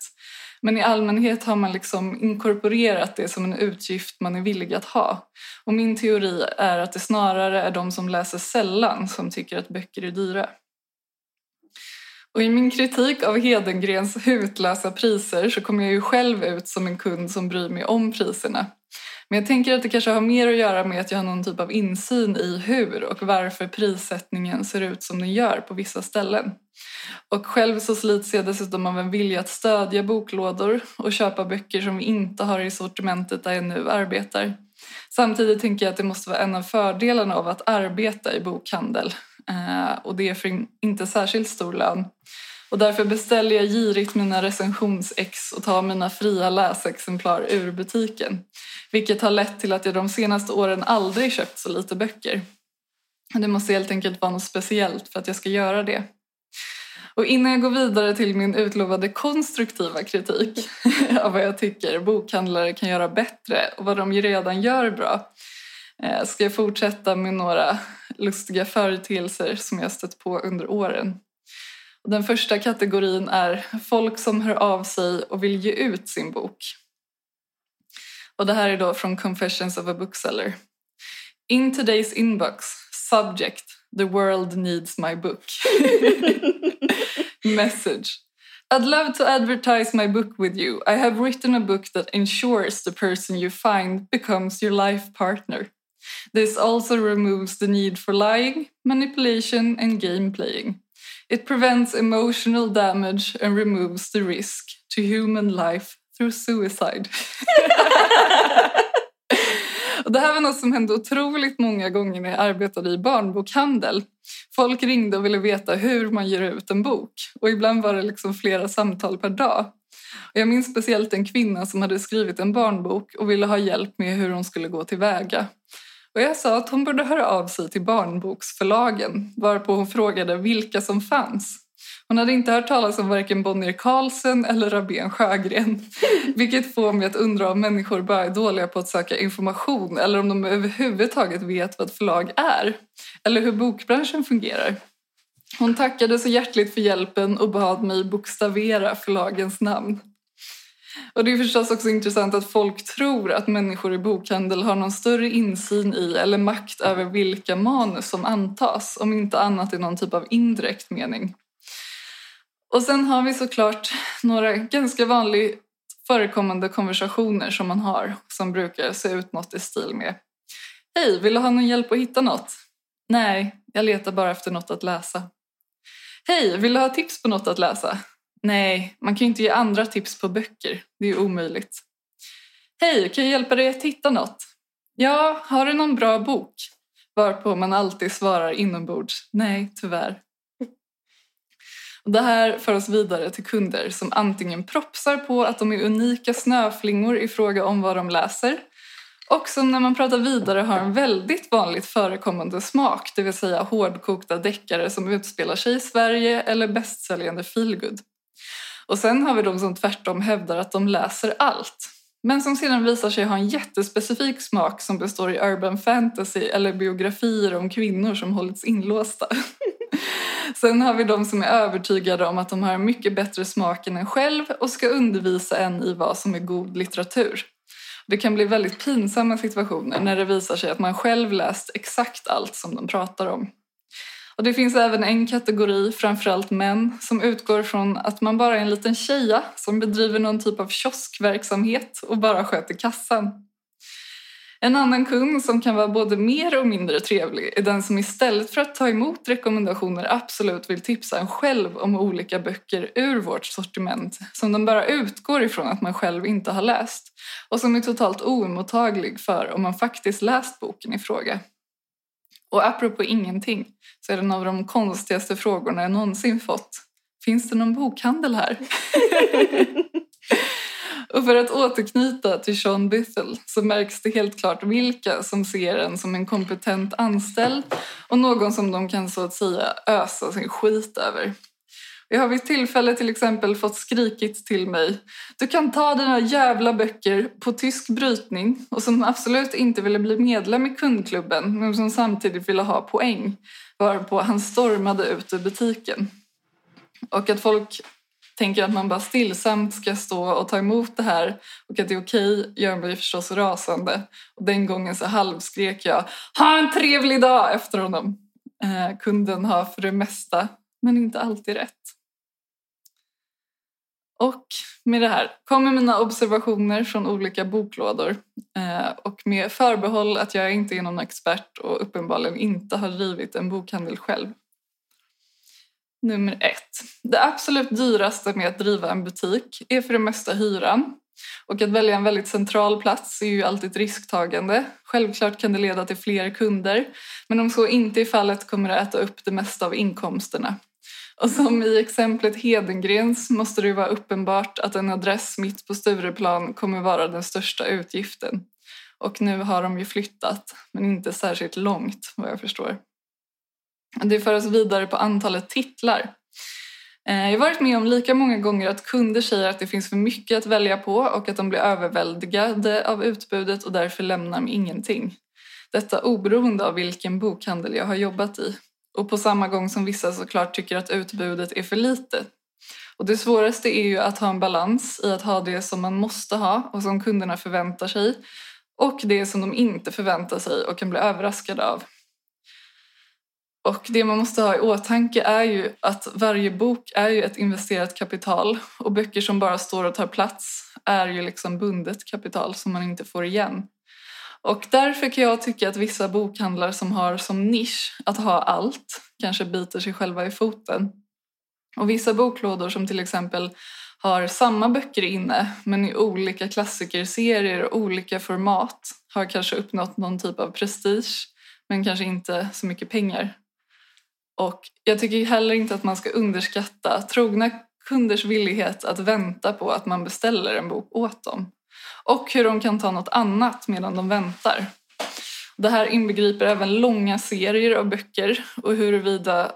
Men i allmänhet har man liksom inkorporerat det som en utgift man är villig att ha. Och min teori är att det snarare är de som läser sällan som tycker att böcker är dyra. Och i min kritik av Hedengrens hutlösa priser så kommer jag ju själv ut som en kund som bryr mig om priserna. Men jag tänker att det kanske har mer att göra med att jag har någon typ av insyn i hur och varför prissättningen ser ut som den gör på vissa ställen. Och själv så slits jag dessutom av en vilja att stödja boklådor och köpa böcker som vi inte har i sortimentet där jag nu arbetar. Samtidigt tänker jag att det måste vara en av fördelarna av att arbeta i bokhandel Eh, och det är för inte särskilt stor lön. Och därför beställer jag girigt mina recensionsex och tar mina fria läsexemplar ur butiken. Vilket har lett till att jag de senaste åren aldrig köpt så lite böcker. Det måste helt enkelt vara något speciellt för att jag ska göra det. Och innan jag går vidare till min utlovade konstruktiva kritik <laughs> av vad jag tycker bokhandlare kan göra bättre och vad de redan gör bra ska jag fortsätta med några lustiga företeelser som jag stött på under åren. Den första kategorin är folk som hör av sig och vill ge ut sin bok. Och det här är då från Confessions of a Bookseller. In today's inbox, subject, the world needs my book. <laughs> Message. I'd love to advertise my book with you. I have written a book that ensures the person you find becomes your life partner. This also removes the need for lying, manipulation, and game playing. It prevents emotional damage and removes the risk to human life through suicide. <laughs> Och det här var något som hände otroligt många gånger när jag arbetade i barnbokhandel. Folk ringde och ville veta hur man ger ut en bok. Och ibland var det liksom flera samtal per dag. Och jag minns speciellt en kvinna som hade skrivit en barnbok och ville ha hjälp med hur hon skulle gå tillväga. Och jag sa att hon borde höra av sig till barnboksförlagen varpå hon frågade vilka som fanns. Hon hade inte hört talas om varken Bonnier Carlsen eller Rabén Sjögren. <laughs> Vilket får mig att undra om människor bara är dåliga på att söka information eller om de överhuvudtaget vet vad ett förlag är. Eller hur bokbranschen fungerar. Hon tackade så hjärtligt för hjälpen och bad mig bokstavera förlagens namn. Och det är förstås också intressant att folk tror att människor i bokhandel har någon större insyn i eller makt över vilka manus som antas, om inte annat i någon typ av indirekt mening. Och sen har vi såklart några ganska vanligt förekommande konversationer som man har som brukar se ut något i stil med Hej, vill du ha någon hjälp att hitta något? Nej, jag letar bara efter något att läsa. Hej, vill du ha tips på något att läsa? Nej, man kan ju inte ge andra tips på böcker. Det är ju omöjligt. Hej, kan jag hjälpa dig att hitta något? Ja, har du någon bra bok? Varpå man alltid svarar inombords. Nej, tyvärr. <laughs> Och det här för oss vidare till kunder som antingen propsar på att de är unika snöflingor i fråga om vad de läser och som när man pratar vidare har en väldigt vanligt förekommande smak, det vill säga hårdkokta deckare som utspelar sig i Sverige eller bästsäljande feelgood. Och sen har vi de som tvärtom hävdar att de läser allt. Men som sedan visar sig ha en jättespecifik smak som består i urban fantasy eller biografier om kvinnor som hållits inlåsta. <laughs> Sen har vi de som är övertygade om att de har mycket bättre smak än en själv och ska undervisa en i vad som är god litteratur. Det kan bli väldigt pinsamma situationer när det visar sig att man själv läst exakt allt som de pratar om. Och det finns även en kategori, framförallt män, som utgår från att man bara är en liten tjeja som bedriver någon typ av kioskverksamhet och bara sköter kassan. En annan kund som kan vara både mer och mindre trevlig är den som istället för att ta emot rekommendationer absolut vill tipsa en själv om olika böcker ur vårt sortiment som de bara utgår ifrån att man själv inte har läst och som är totalt oemottaglig för om man faktiskt läst boken i fråga. Och apropå ingenting så är det en av de konstigaste frågorna jag någonsin fått. Finns det någon bokhandel här? <laughs> Och för att återknyta till Sean Bithell så märks det helt klart vilka som ser en som en kompetent anställd och någon som de kan så att säga ösa sin skit över. Jag har vid tillfälle till exempel fått skrikit till mig Du kan ta dina jävla böcker på tysk brytning och som absolut inte ville bli medlem i kundklubben men som samtidigt ville ha poäng varpå han stormade ut ur butiken. Och att folk tänker att man bara stillsamt ska stå och ta emot det här och att det är okej gör mig förstås rasande. Och den gången så halvskrek jag Ha en trevlig dag efter honom. Eh, kunden har för det mesta, men inte alltid rätt. Och med det här kommer mina observationer från olika boklådor eh, och med förbehåll att jag inte är någon expert och uppenbarligen inte har drivit en bokhandel själv. Nummer ett. Det absolut dyraste med att driva en butik är för det mesta hyran. Och att välja en väldigt central plats är ju alltid ett risktagande. Självklart kan det leda till fler kunder, men om så inte är fallet kommer det äta upp det mesta av inkomsterna. Och som i exemplet Hedengrens måste det vara uppenbart att en adress mitt på Stureplan kommer vara den största utgiften. Och nu har de ju flyttat, men inte särskilt långt vad jag förstår. Det för oss vidare på antalet titlar. Eh, jag har varit med om lika många gånger att kunder säger att det finns för mycket att välja på och att de blir överväldigade av utbudet och därför lämnar med ingenting. Detta oberoende av vilken bokhandel jag har jobbat i. Och på samma gång som vissa såklart tycker att utbudet är för litet. Och det svåraste är ju att ha en balans i att ha det som man måste ha och som kunderna förväntar sig och det som de inte förväntar sig och kan bli överraskade av. Och det man måste ha i åtanke är ju att varje bok är ju ett investerat kapital och böcker som bara står och tar plats är ju liksom bundet kapital som man inte får igen. Och därför kan jag tycka att vissa bokhandlar som har som nisch att ha allt kanske biter sig själva i foten. Och vissa boklådor som till exempel har samma böcker inne men i olika klassikerserier och olika format har kanske uppnått någon typ av prestige men kanske inte så mycket pengar. Och jag tycker heller inte att man ska underskatta trogna kunders villighet att vänta på att man beställer en bok åt dem. Och hur de kan ta något annat medan de väntar. Det här inbegriper även långa serier av böcker och huruvida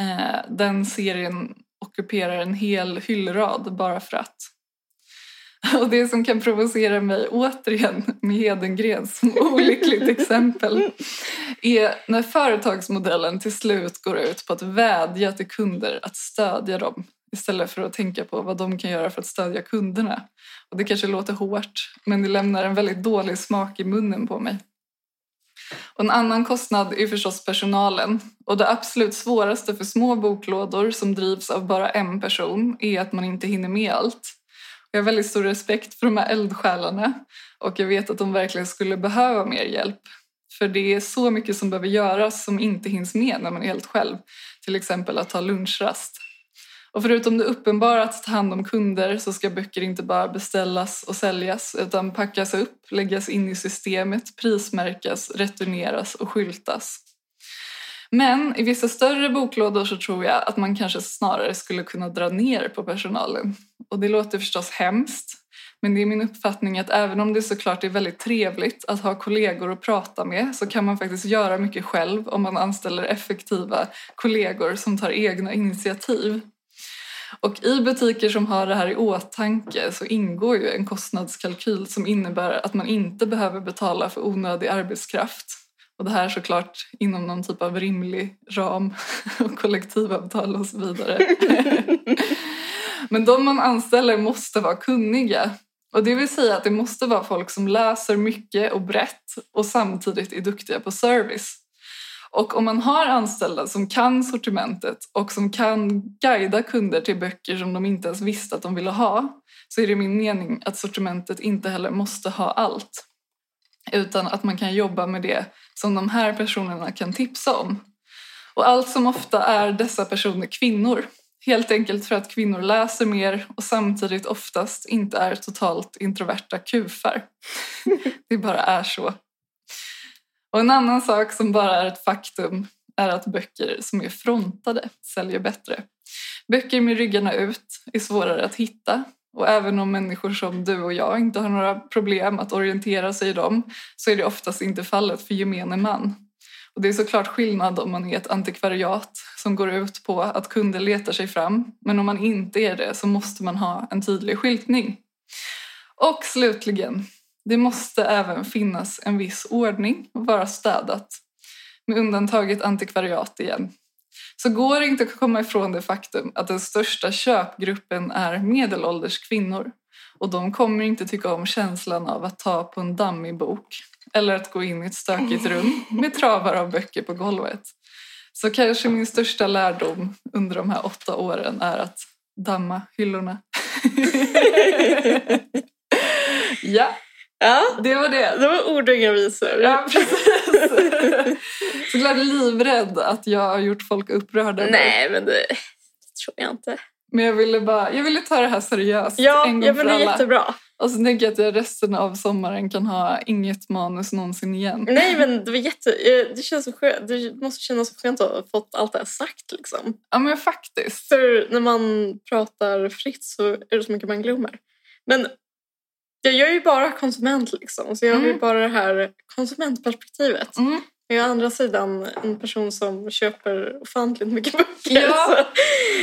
eh, den serien ockuperar en hel hyllrad bara för att. <laughs> Och det som kan provocera mig återigen med Hedengren som <laughs> olyckligt exempel är när företagsmodellen till slut går ut på att vädja till kunder att stödja dem istället för att tänka på vad de kan göra för att stödja kunderna. Och det kanske låter hårt, men det lämnar en väldigt dålig smak i munnen på mig. Och en annan kostnad är förstås personalen. Och det absolut svåraste för små boklådor som drivs av bara en person är att man inte hinner med allt. Jag har väldigt stor respekt för de här eldsjälarna och jag vet att de verkligen skulle behöva mer hjälp. För det är så mycket som behöver göras som inte hinns med när man är helt själv. Till exempel att ta lunchrast. Och förutom det uppenbara att ta hand om kunder så ska böcker inte bara beställas och säljas utan packas upp, läggas in i systemet, prismärkas, returneras och skyltas. Men i vissa större boklådor så tror jag att man kanske snarare skulle kunna dra ner på personalen. Och det låter förstås hemskt. Men det är min uppfattning att även om det såklart är väldigt trevligt att ha kollegor att prata med så kan man faktiskt göra mycket själv om man anställer effektiva kollegor som tar egna initiativ. Och i butiker som har det här i åtanke så ingår ju en kostnadskalkyl som innebär att man inte behöver betala för onödig arbetskraft. Och det här såklart inom någon typ av rimlig ram <laughs> och kollektivavtal och så vidare. <laughs> Men de man anställer måste vara kunniga. Och det vill säga att det måste vara folk som läser mycket och brett och samtidigt är duktiga på service. Och om man har anställda som kan sortimentet och som kan guida kunder till böcker som de inte ens visste att de ville ha så är det min mening att sortimentet inte heller måste ha allt. Utan att man kan jobba med det som de här personerna kan tipsa om. Och allt som ofta är dessa personer kvinnor. Helt enkelt för att kvinnor läser mer och samtidigt oftast inte är totalt introverta kufar. <laughs> Det bara är så. Och en annan sak som bara är ett faktum är att böcker som är frontade säljer bättre. Böcker med ryggarna ut är svårare att hitta och även om människor som du och jag inte har några problem att orientera sig i dem så är det oftast inte fallet för gemene man. Och det är såklart skillnad om man är ett antikvariat som går ut på att kunder letar sig fram men om man inte är det så måste man ha en tydlig skyltning. Och slutligen, det måste även finnas en viss ordning och vara städat. Med undantaget antikvariat igen. Så går det inte att komma ifrån det faktum att den största köpgruppen är medelålders kvinnor. Och de kommer inte tycka om känslan av att ta på en dammig bok. Eller att gå in i ett stökigt rum med travar av böcker på golvet. Så kanske min största lärdom under de här åtta åren är att damma hyllorna. <laughs> ja, Ja, det var det. det var ord och inga visor. Ja, precis. Såklart livrädd att jag har gjort folk upprörda. Nej, men det, det tror jag inte. Men jag ville, bara, jag ville ta det här seriöst Ja, en gång ja för men det är jättebra. Och så tänker jag att jag resten av sommaren kan ha inget manus någonsin igen. Nej, men det var jätte... eh, Det känns så skönt. Det måste kännas så skönt att ha fått allt det här sagt liksom. Ja men faktiskt. För när man pratar fritt så är det så mycket man glömmer. Men jag är ju bara konsument liksom. Så jag har ju Mm. bara det här konsumentperspektivet. Mm. Jag är å andra sidan en person som köper ofantligt mycket böcker. Ja. Så,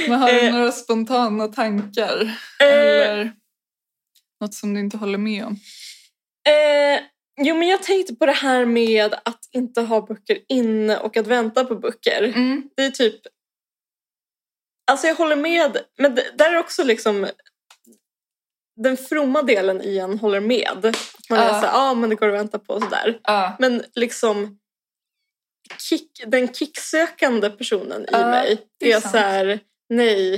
Men har du Eh. några spontana tankar? eh, Eller något som du inte håller med om? Eh, jo, men jag tänkte på det här med att inte ha böcker inne och att vänta på böcker. Mm. Det är typ... Alltså jag håller med, men där är också liksom... Den fromma delen i en håller med. Att man är Ja. såhär, ja ah, men det går att vänta på och sådär. Ja. Men liksom... Kick, den kicksökande personen i mig det är är sant. så här, nej.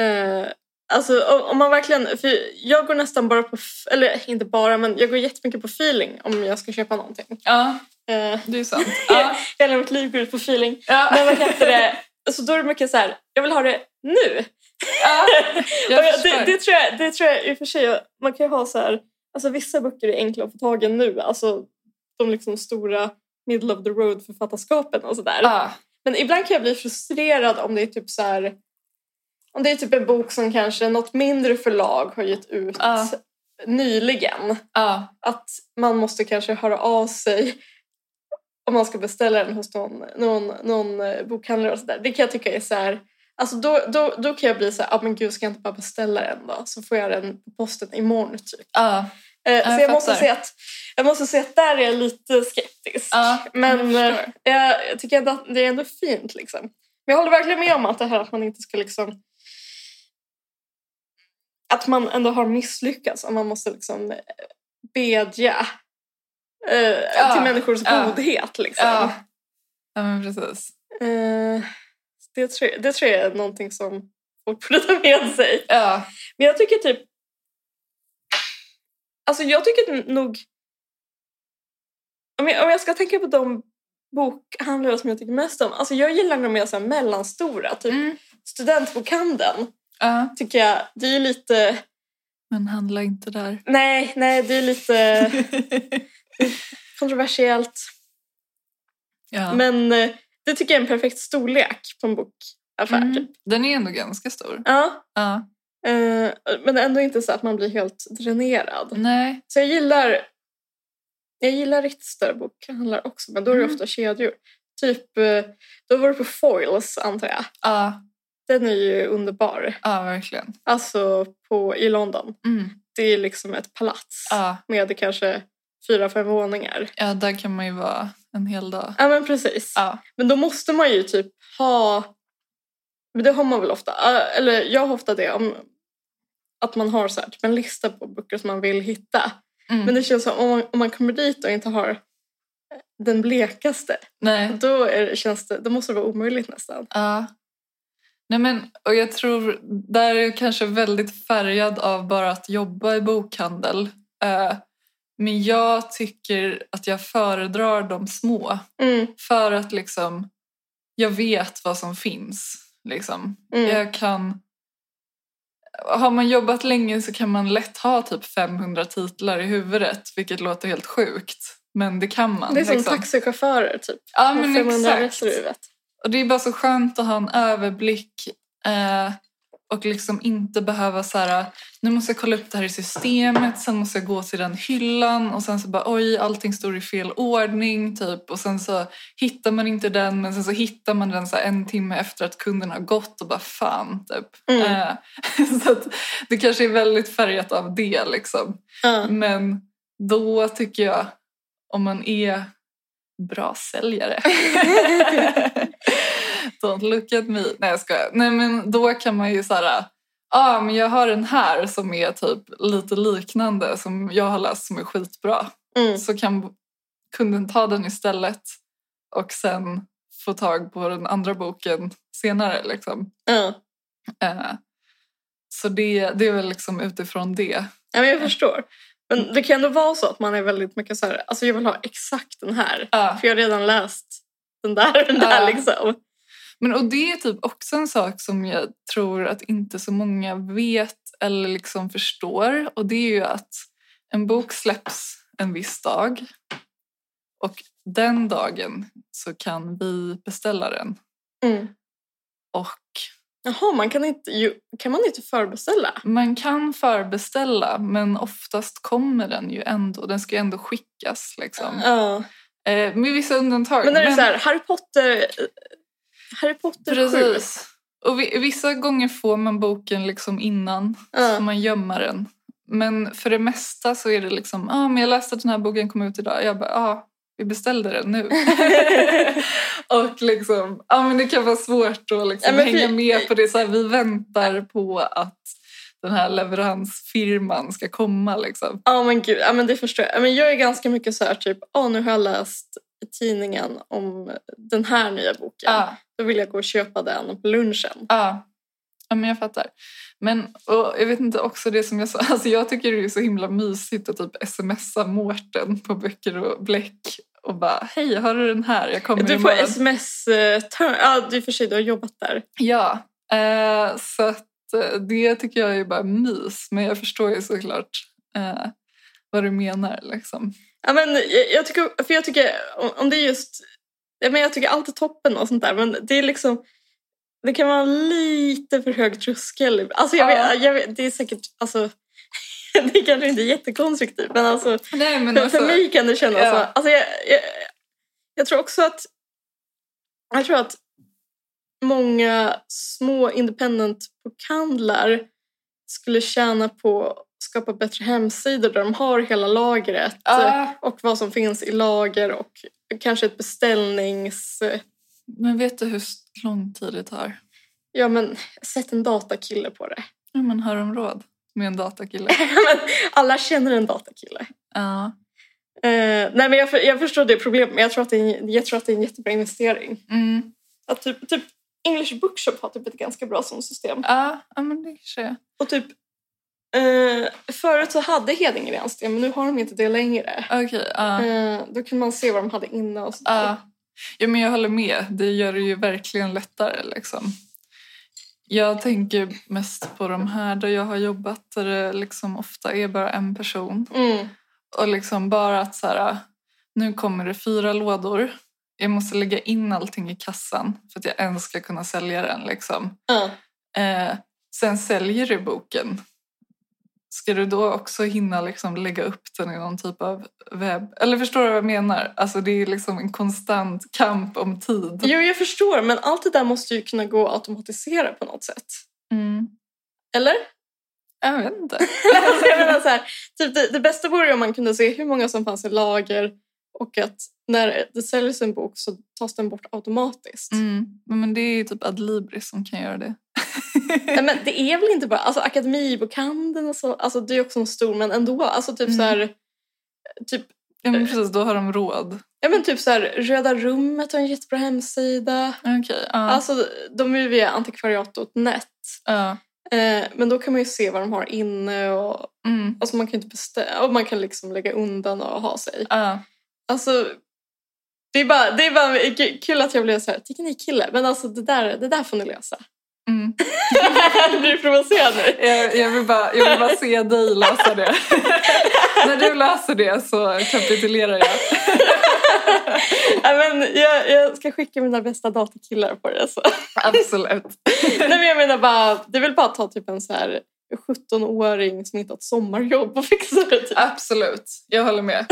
Eh, alltså om- man verkligen, för jag går nästan bara på, eller inte bara, men jag går jättemycket på feeling om jag ska köpa någonting. ja, Eh, det är sant. <laughs> Ja. hela mitt liv går ut på feeling. Men vad heter det? Så då är det mycket så här, jag vill ha det nu. Ja. <laughs> Jag det, det, tror jag, det tror jag i och för sig, man kan ju ha så här, alltså vissa böcker är enkla att få tag i nu, alltså de liksom stora middle of the road författarskapen och sådär. Ja. Men ibland kan jag bli frustrerad om det är typ så här, om det är typ en bok som kanske något mindre förlag har gett ut Ja. nyligen. Ja. Att man måste kanske höra av sig om man ska beställa den hos någon, någon, någon eh, bokhandlare och sådär. Det kan jag tycka är så här, alltså då, då, då kan jag bli så här, ah, men gud ska jag inte bara beställa den då? Så får jag den på posten imorgon typ. Ja. Eh, så jag jag måste, säga att, jag måste säga att där är jag lite skeptisk. Ja. Men jag eh, jag, jag tycker att det är ändå fint liksom. Men jag håller verkligen med om att det här att man inte ska liksom att man ändå har misslyckats och man måste liksom eh, bedja eh, Ja, till människors godhet. Liksom. Ja, ja men precis. Det, tror jag, det tror jag är någonting som folk borde ta med sig. Ja, Men jag tycker typ... Alltså jag tycker nog... Om jag, om jag ska tänka på de bokhandlare som jag tycker mest om. Alltså jag gillar nog mer så här mellanstora. Typ Mm. studentbokhandeln ja. tycker jag. Det är ju lite... men handla inte där. Nej, nej det är lite <laughs> kontroversiellt. ja. Men eh, det tycker jag är en perfekt storlek på en bokaffär. Mm. Typ. Den är ändå ganska stor. Ja, Ja. eh, men ändå inte så att man blir helt dränerad. Nej. Så jag gillar jag gillar riktigt större bokhandlar också, men då är det Mm. ofta kedjor. Typ, eh, då var du på Foils antar jag. Ja, Den är ju underbar. ja verkligen. Alltså på, i London. Mm. Det är liksom ett palats Ja. med kanske fyra, fem våningar. ja, där kan man ju vara en hel dag. Ja men precis. Ja. Men då måste man ju typ ha, men det har man väl ofta, eller jag har ofta det om att man har så här, typ en lista på böcker som man vill hitta. Mm. Men det känns som om man, om man kommer dit och inte har den blekaste, Nej. då, är, känns det, då måste det vara omöjligt nästan. Ja. Nej men, och jag tror, där är jag kanske väldigt färgad av bara att jobba i bokhandel. Eh, men jag tycker att jag föredrar de små. Mm, För att liksom, jag vet vad som finns. Liksom. mm. Jag kan... Har man jobbat länge så kan man lätt ha typ 500 titlar i huvudet, vilket låter helt sjukt. Men det kan man. Det är som liksom. taxichaufförer typ. Ja, men 500 exakt. Och det är bara så skönt att ha en överblick eh, och liksom inte behöva så här, nu måste jag kolla upp det här i systemet, sen måste jag gå till den hyllan och sen så bara oj, allting står i fel ordning typ och sen så hittar man inte den men sen så hittar man den så en timme efter att kunden har gått och bara fan typ. Mm. Eh, <laughs> så det kanske är väldigt färgat av det liksom. Ja. Men då tycker jag, om man är bra säljare. <laughs> <laughs> Don't look at me. Nej jag skojar. Nej men då kan man ju så här, ah, men jag har den här som är typ lite liknande som jag har läst som är skitbra. Mm. Så kan kunden ta den istället och sen få tag på den andra boken senare liksom. Ja. Eh, så det, det är väl liksom utifrån det. ja, men jag förstår. Men det kan ändå vara så att man är väldigt mycket så här, alltså jag vill ha exakt den här. Ja. För jag har redan läst den där och den där liksom. Men och det är typ också en sak som jag tror att inte så många vet eller liksom förstår. Och det är ju att en bok släpps en viss dag. Och den dagen så kan vi beställa den. Mm. Och Jaha, man kan, inte, ju, kan man inte förbeställa? man kan förbeställa men oftast kommer den ju ändå. Den ska ju ändå skickas liksom. Eh, med vissa undantag. Men är det så här, Harry Potter, <laughs> Harry Potter 7? Precis. Och vi, vissa gånger får man boken liksom innan, så Ja. får man gömma den. Men för det mesta så är det liksom, ah, men jag läste att den här boken kom ut idag. Jag bara, ah, vi beställde den nu. <laughs> och liksom, ja men det kan vara svårt att liksom Ja, hänga med på det. Så här, vi väntar på att den här leveransfirman ska komma liksom. Ja men gud, ja, men det förstår jag. Ja, Men jag är ganska mycket så här typ, oh, nu har jag läst tidningen om den här nya boken. Ja. Då vill jag gå och köpa den på lunchen. Ja. ja, men jag fattar. Men och jag vet inte också det som jag sa, <laughs> alltså jag tycker det är så himla mysigt att typ smsa Mårten på böcker och bläck och bara hej, har du den här? Jag kommer Du får imorgon. sms eh. Ja, du för sig, du har jobbat där. Ja, eh, så att eh, det tycker jag är bara mys, men jag förstår ju såklart eh, vad du menar liksom. Ja, men jag, jag tycker, för jag tycker, om det är just, ja, men jag tycker allt är toppen och sånt där, men det är liksom, det kan vara lite för hög tröskel. Alltså jag, Ja. vet, jag vet, det är säkert, alltså, <laughs> det kanske inte är jättekonstruktivt, men alltså, Nej, men för, för mig kan det kännas ja. så. Alltså jag, jag, jag tror också att, jag tror att många små independent-bokhandlar skulle tjäna på skapa bättre hemsidor där de har hela lagret Ja, och vad som finns i lager och kanske ett beställnings... men vet du hur lång tid det tar? Ja men sätt en datakille på det. Ja, men har de råd? med en datakille. <laughs> Alla känner en datakille. Ja. Eh, nej men jag, för, jag förstår det problemet men jag tror, att det är, jag tror att det är en jättebra investering. Mm. Att typ, typ English Bookshop har typ ett ganska bra sånt system. Ja, ja, men det kanske. Och typ eh, förut så hade Hedingrens det men nu har de inte det längre. Okej, ja. Eh, då kan man se vad de hade inne och sådär. Ja. ja, men jag håller med. Det gör det ju verkligen lättare. Liksom. Jag tänker mest på de här där jag har jobbat där det liksom ofta är bara en person. Mm. Och liksom bara att så här, nu kommer det fyra lådor. Jag måste lägga in allting i kassan för att jag ens ska kunna sälja den. Liksom. Ja. Eh, sen säljer du boken. Ska du då också hinna liksom lägga upp den i någon typ av webb? Eller förstår du vad jag menar? Alltså det är liksom en konstant kamp om tid. Jo jag förstår men allt det där måste ju kunna gå att automatisera på något sätt. Mm. Eller? Jag vet inte. alltså, <laughs> jag menar så här, typ det, det bästa vore om man kunde se hur många som fanns i lager och att när det säljs en bok så tas den bort automatiskt. Mm. Men det är typ Adlibris som kan göra det. Nej, men det är väl inte bara, alltså Akademibokhandeln och så, alltså det är också en stor men ändå, alltså typ Mm. så här, typ, Ja men precis, då har de råd. ja men typ så här, Röda rummet har en jättebra hemsida. Okej, ja. Alltså de är ju via antikvariat.net. ja. Eh, men då kan man ju se vad de har inne och Mm. alltså man kan inte beställa, och man kan liksom lägga undan och ha sig. ja. Alltså, det är bara, det är bara kul att jag blev så här, tycker ni kille? Men alltså det där, det där får ni lösa. Mm. Blir <laughs> du provocerad nu? Jag, jag, vill bara, jag vill bara se dig lösa det. <laughs> När du löser det så kapitulerar jag. <laughs> Ja, men jag, jag ska skicka mina bästa datakillar på det. Så. Absolut. Nej, men jag menar bara, det är väl bara att ta typ en så här 17-åring som inte har ett sommarjobb och fixa det. Typ. Absolut, jag håller med.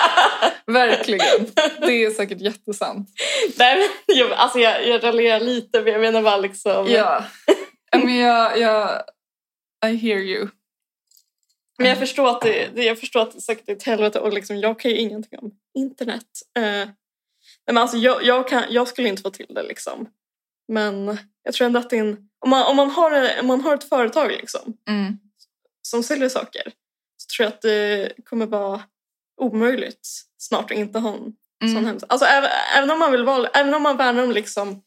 <laughs> Verkligen. Det är säkert jättesant. Nej, men jag, alltså jag, jag raljerar lite men jag menar bara liksom. Ja. Men jag, jag... I hear you. Men jag förstår att det, det, jag förstår att det säkert är ett helvete och liksom, jag kan ju ingenting om internet. Nej, men alltså, jag, jag, kan, jag skulle inte få till det liksom. Men jag tror ändå att en, om, man, om, man har, om man har ett företag liksom, Mm. som säljer saker så tror jag att det kommer vara omöjligt snart att inte ha en sån Mm. hemsida. Alltså, även, även, om man vill vara, även om man värnar om liksom,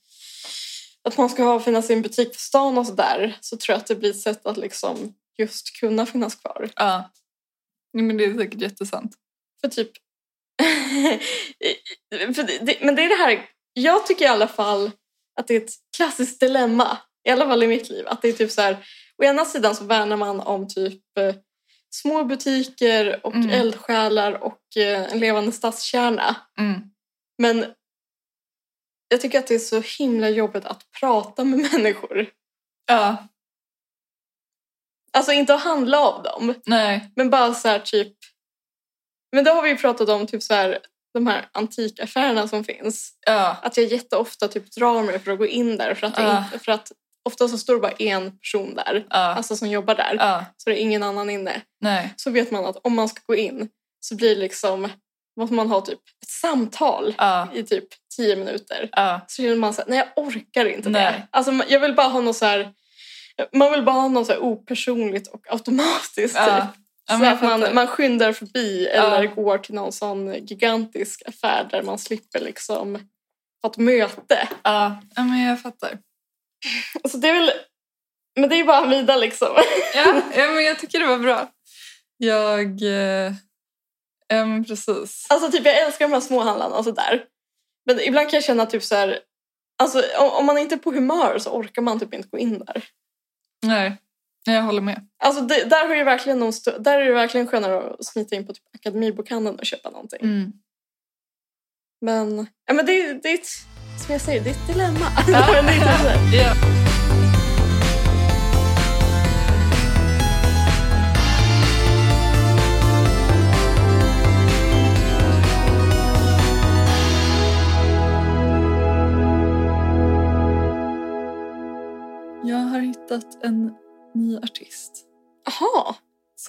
att man ska ha, finnas i en butik på stan och sådär så tror jag att det blir ett sätt att liksom, just kunna finnas kvar. Ja. Men det är säkert jättesant. För typ... <laughs> för det, men det är det här, jag tycker i alla fall att det är ett klassiskt dilemma, i alla fall i mitt liv. Att det är typ så här, å ena sidan så värnar man om typ eh, små butiker och Mm. eldsjälar och eh, en levande stadskärna. Mm. Men jag tycker att det är så himla jobbigt att prata med <laughs> människor. Ja. Alltså inte att handla av dem, Nej. men bara så här typ... Men det har vi ju pratat om, typ så här, de här antikaffärerna som finns. Ja. Att jag jätteofta typ drar mig för att gå in där för att, Ja. inte, för att ofta så står det bara en person där, Ja. alltså som jobbar där, så det är ingen annan inne. Nej. Så vet man att om man ska gå in så blir det liksom, måste man ha typ ett samtal i typ tio minuter. Så känner man så här, nej jag orkar inte Nej. det. Alltså jag vill bara ha något så här, man vill bara ha något så opersonligt och automatiskt. Typ. Ja, så att man, man skyndar förbi eller Ja. går till någon sån gigantisk affär där man slipper liksom ha ett möte. Ja. ja, men jag fattar. <laughs> Alltså det är väl, men det är ju bara Amida liksom. <laughs> Ja, ja men jag tycker det var bra. Jag... Eh, ja, men precis. Alltså typ jag älskar de här småhandlarna och sådär. Men ibland kan jag känna typ så här, alltså om, om man inte är på humör så orkar man typ inte gå in där. Nej, jag håller med. Alltså det, där, har ju verkligen någon där är det verkligen skönare att smita in på typ Akademibokhandeln och köpa någonting. Mm. Men, ja, men det, det är ett, som jag säger, det är ett dilemma. Ja. <laughs>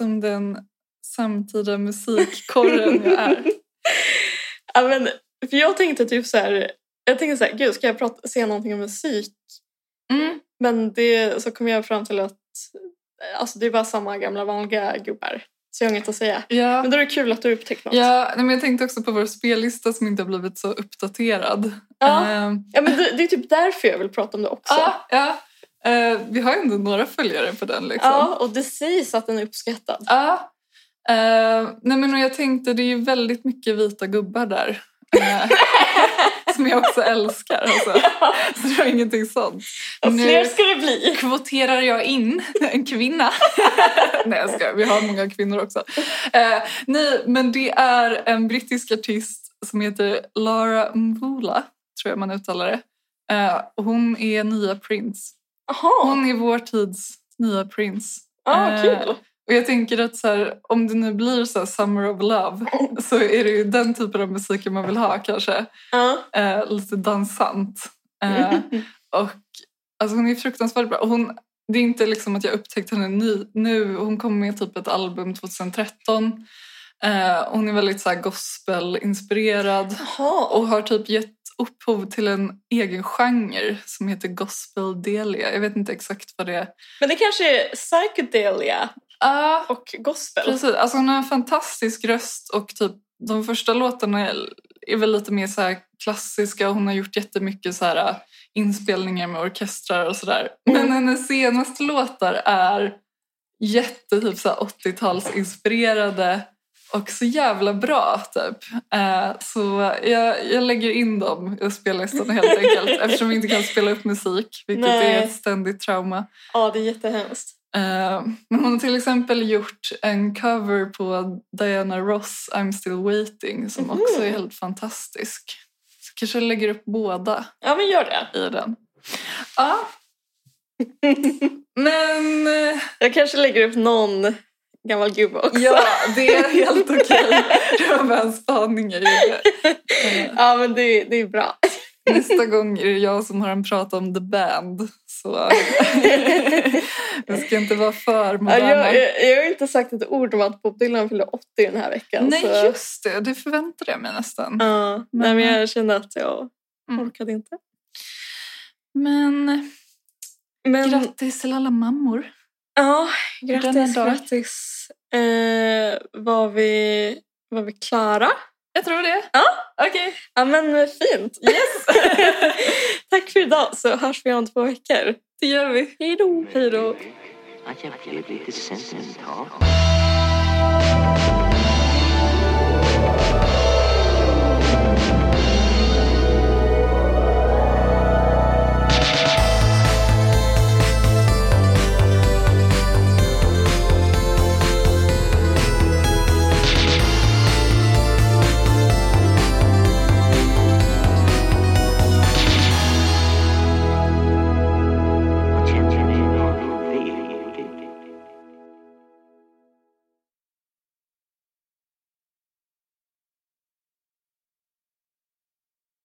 som den samtida musikkorren jag är. <laughs> Ja, men, för jag tänkte typ så här, jag tänkte så här, gud ska jag prata, säga någonting om musik? Mm. Men det, så kom jag fram till att alltså det är bara samma gamla vanliga gubbar. Så jag har inget att säga. Ja. Men då är det kul att du upptäckt något. Ja, nej, men jag tänkte också på vår spellista som inte har blivit så uppdaterad. Ja. Ehm, Ja, men det, det är typ därför jag vill prata om det också. ja, ja. Eh, vi har ändå några följare på den. Liksom. Ja, och det sägs att den är uppskattad. Ja. Eh, nej men jag tänkte, det är ju väldigt mycket vita gubbar där. Eh, <laughs> som jag också älskar. Alltså. Så det var ingenting sånt. Och Nu fler ska det bli. kvoterar jag in en kvinna. <laughs> nej jag skojar, vi har många kvinnor också. Nej men det är en brittisk artist som heter Lara Mvula, tror jag man uttalar det. Hon är nya Prince. Jaha, Hon är vår tids nya Prince. ah, Eh, kul. och jag tänker att så här, om det nu blir så Summer of Love <laughs> så är det ju den typen av musik man vill ha kanske. Ja. Eh, lite dansant. Eh, <laughs> och alltså hon är fruktansvärt bra. Och hon, det är inte liksom att jag upptäckte henne ny, nu. Hon kom med typ ett album 2013. Eh, hon är väldigt så gospelinspirerad och har typ gett upphov till en egen genre som heter gospel delia. Jag vet inte exakt vad det är. Men det kanske är psychedelia Ah, och gospel. Precis, alltså hon har en fantastisk röst och typ de första låtarna är, väl lite mer så klassiska hon har gjort jättemycket så här äh, inspelningar med orkestrar och sådär. Mm. Men hennes senaste låtar är jätte typ så här 80-talsinspirerade och så jävla bra typ. Eh, så jag, jag lägger in dem i spellistan helt enkelt <laughs> eftersom vi inte kan spela upp musik vilket Nej. är ett ständigt trauma. Ja, det är jättehemskt. Eh, men hon har till exempel gjort en cover på Diana Ross I'm still waiting som Mhm. också är helt fantastisk. Så kanske jag lägger upp båda Ja, men gör det. i den. Ja. <laughs> Men eh, Jag kanske lägger upp någon gammal gubbe också. ja, det är helt okej. Det var bara en spaning jag gjorde. <laughs> Ja, men det, det är bra. Nästa gång är det jag som har en prat om The Band. Så det ska inte vara för moderna. jag, jag, jag har inte sagt ett ord om att Bob Dylan fyllde 80 den här veckan. Nej, så, just det. Det förväntade jag mig nästan. Ja, Men- men jag kände att jag Mm. orkade inte. Men Men grattis till alla mammor. Ja, grattis, grattis. Eh, var, vi, var vi klara? Jag tror det. Ja. Okej. Ja, men fint. Yes! <laughs> Tack för idag så hörs vi om två veckor. Det gör vi. Hej då! Hej då! Att jag blev lite sentimental.